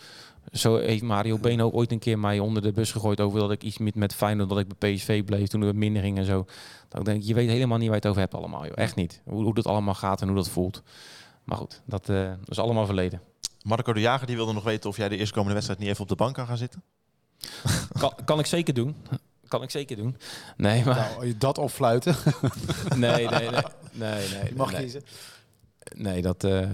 Zo heeft Mario Been ook ooit een keer mij onder de bus gegooid over dat ik iets met, met Feyenoord, dat ik bij PSV bleef toen er minder ging en zo. Dan denk ik, je weet helemaal niet waar je het over hebt allemaal. Joh. Echt niet. Hoe, hoe dat allemaal gaat en hoe dat voelt. Maar goed, dat, uh, dat is allemaal verleden. Marco de Jager die wilde nog weten of jij de eerstkomende wedstrijd niet even op de bank kan gaan zitten. Kan, kan ik zeker doen. Kan ik zeker doen. Nee, maar... Nou, je dat opfluiten? nee, nee, nee. nee, nee mag nee. kiezen. Nee, dat... Uh,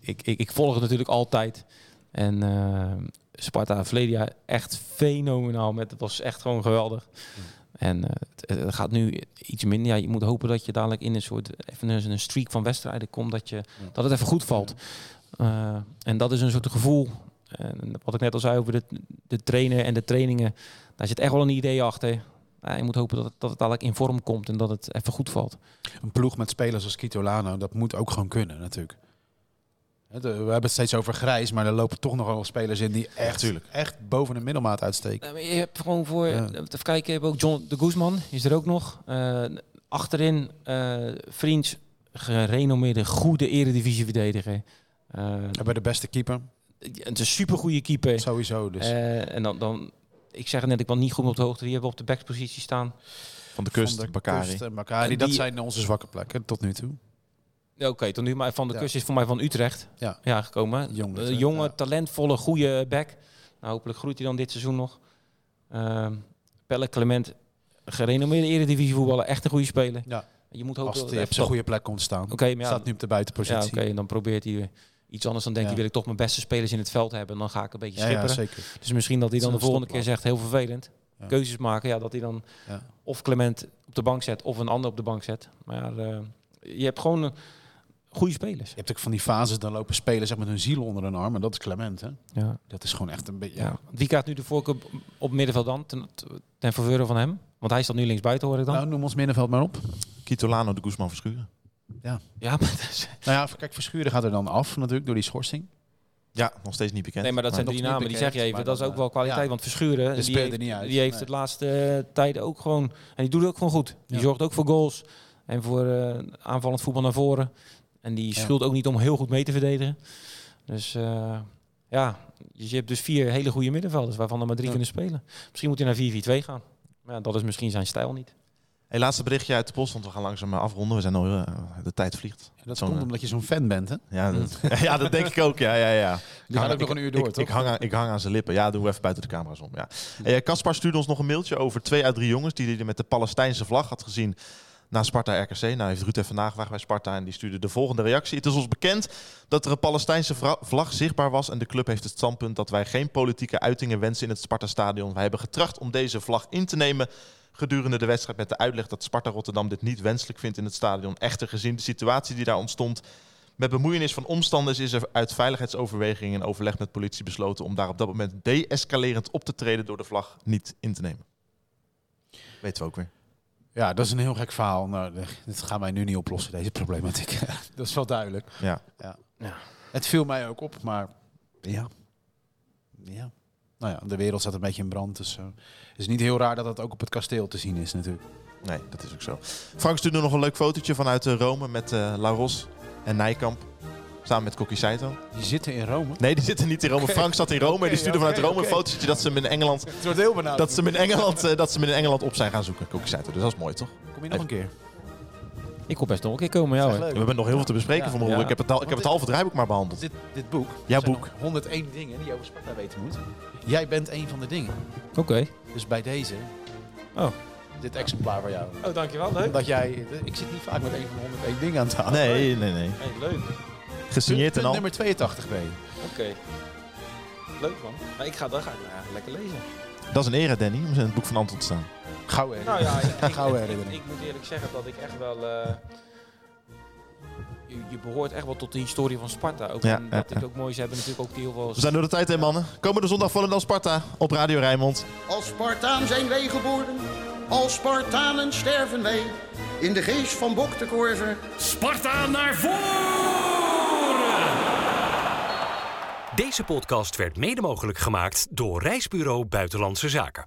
ik, ik, ik volg het natuurlijk altijd. En uh, Sparta verleden jaar echt fenomenaal. Met, het was echt gewoon geweldig. Hmm. En uh, het, het, gaat nu iets minder. Ja, je moet hopen dat je dadelijk in een soort even een streak van wedstrijden komt. Dat, je, dat het even goed valt. Uh, en dat is een soort gevoel. En wat ik net al zei over de, de trainen en de trainingen. Daar zit echt wel een idee achter. Ja, je moet hopen dat het, dat het dadelijk in vorm komt en dat het even goed valt. Een ploeg met spelers als Kitolano, dat moet ook gewoon kunnen natuurlijk. We hebben het steeds over grijs, maar er lopen toch nog wel spelers in die echt, echt boven de middelmaat uitsteken. je hebt gewoon voor, ja. even kijken, je hebt ook John de Guzman, is er ook nog. Uh, achterin, uh, Vriends, gerenommeerde, goede eredivisieverdediger. Uh, hebben de beste keeper. Het is een supergoeie keeper. Sowieso dus. Uh, en dan, dan, ik zeg het net, ik ben niet goed op de hoogte. Die hebben we op de backpositie staan. Van de kust, Van de Bakari. Kust dat zijn onze zwakke plekken tot nu toe. Oké, okay, tot nu maar van de ja. kust is voor mij van Utrecht ja. Ja, gekomen. Uh, jonge, talentvolle, goede back. Nou, hopelijk groeit hij dan dit seizoen nog. Uh, Pelle Clement, gerenommeerde eredivisie voetballer, echt een goede speler. Ja. Je moet hopen Als hij op zijn goede plek komt staan. Oké, okay, maar staat nu op de buitenpositie. Ja, oké, okay, en dan probeert hij iets anders. Dan denk je, wil ik toch mijn beste spelers in het veld hebben. Dan ga ik een beetje schipperen. Ja, zeker. Dus misschien dat hij dan de volgende keer zegt, heel vervelend. Keuzes maken, ja, dat hij dan of Clement op de bank zet of een ander op de bank zet. Maar uh, je hebt gewoon... goede spelers. Je hebt ook van die fases, dan lopen spelers zeg, met hun ziel onder hun arm. En dat is Clement, hè? Ja. Dat is gewoon echt een beetje... Ja. Wie krijgt nu de voorkeur op middenveld dan, ten, ten faveur van hem? Want hij staat nu linksbuiten, hoor ik dan. Nou, noem ons middenveld maar op. Kitolano de Guzman Verschuren. Ja. Ja, maar dat is... Nou ja, kijk, Verschuren gaat er dan af natuurlijk door die schorsing. Ja, nog steeds niet bekend. Nee, maar dat zijn drie namen, die zeg je even. Dat is ook wel kwaliteit, ja. want Verschuren, die heeft, niet uit, die heeft nee. het laatste uh, tijden ook gewoon... En die doet het ook gewoon goed. Die ja. zorgt ook voor goals en voor uh, aanvallend voetbal naar voren. En die schuld ja. ook niet om heel goed mee te verdedigen. Dus uh, ja, je hebt dus vier hele goede middenvelders, waarvan er maar drie ja. kunnen spelen. Misschien moet hij naar 4-4-2 gaan. Maar ja, dat is misschien zijn stijl niet. Hey, laatste berichtje uit de post, want we gaan langzaam afronden. We zijn al, uh, de tijd vliegt. Ja, dat komt omdat je zo'n fan bent, hè? Ja, dat, ja, dat denk ik ook. Ja, ja, ja. Die gaat ook nog een uur door, ik, toch? Ik hang, aan, ik hang aan zijn lippen. Ja, doen we even buiten de camera's om. Ja. Hey, Kaspar stuurde ons nog een mailtje over twee uit drie jongens die hij met de Palestijnse vlag had gezien na Sparta RKC. Nou heeft Ruud even nagevraagd bij Sparta en die stuurde de volgende reactie. Het is ons bekend dat er een Palestijnse vlag zichtbaar was en de club heeft het standpunt dat wij geen politieke uitingen wensen in het Sparta-stadion. Wij hebben getracht om deze vlag in te nemen gedurende de wedstrijd met de uitleg dat Sparta Rotterdam dit niet wenselijk vindt in het stadion. Echter gezien de situatie die daar ontstond met bemoeienis van omstanders is er uit veiligheidsoverwegingen en overleg met politie besloten om daar op dat moment de-escalerend op te treden door de vlag niet in te nemen. Weten we ook weer. Ja, dat is een heel gek verhaal. Nou, dit gaan wij nu niet oplossen, deze problematiek. dat is wel duidelijk. Ja. Ja. ja. Het viel mij ook op, maar ja. Ja. Nou ja, de wereld staat een beetje in brand. Dus uh, het is niet heel raar dat dat ook op het kasteel te zien is natuurlijk. Nee, dat is ook zo. Frank stuurde nog een leuk fotootje vanuit uh, Rome met uh, La Ros en Nijkamp. Samen met Kokkie Saito. Die zitten in Rome? Nee, die zitten niet in Rome. Okay. Frank zat in Rome okay, en die stuurde okay, vanuit Rome een fotootje dat ze hem in Engeland... Het wordt heel benauwd. Dat ze hem in Engeland, uh, dat ze hem in Engeland op zijn gaan zoeken, Kokkie Saito. Dus dat is mooi, toch? Kom je nog een keer? Ik kom best nog een keer komen, ja. We hebben nog heel veel te bespreken ja, van ja. Ik heb het, al, ik heb het halve draaiboek maar behandeld. Dit, dit boek. Jouw boek. 101 dingen die je over Sparta weten moet. Jij bent een van de dingen. Oké. Okay. Dus bij deze. Oh. Dit exemplaar voor jou. Oh, dankjewel. Leuk. Dat jij. Ik zit niet vaak met een van de 101 dingen aan tafel. Nee, nee, nee. Hey, leuk. Gesigneerd en al. Nummer 82 ben je. Oké. Okay. Leuk man. Maar ik ga, dan ga ik nou, lekker lezen. Dat is een eer, Danny, om in het boek van Anton te staan. Gauw Nou ja, ik, ik, Gauw ik, ik, moet eerlijk zeggen dat ik echt wel... Uh, je, je, behoort echt wel tot de historie van Sparta. Ook ja, en wat ja, ik ook mooi ze hebben natuurlijk ook heel veel... We zijn door de tijd heen, mannen. Komende zondag Volendam Sparta op Radio Rijnmond. Als Spartaan zijn wij geboren, als Spartanen sterven wij. in de geest van Bok de Korver. Sparta naar voren! Deze podcast werd mede mogelijk gemaakt door Reisbureau Buitenlandse Zaken.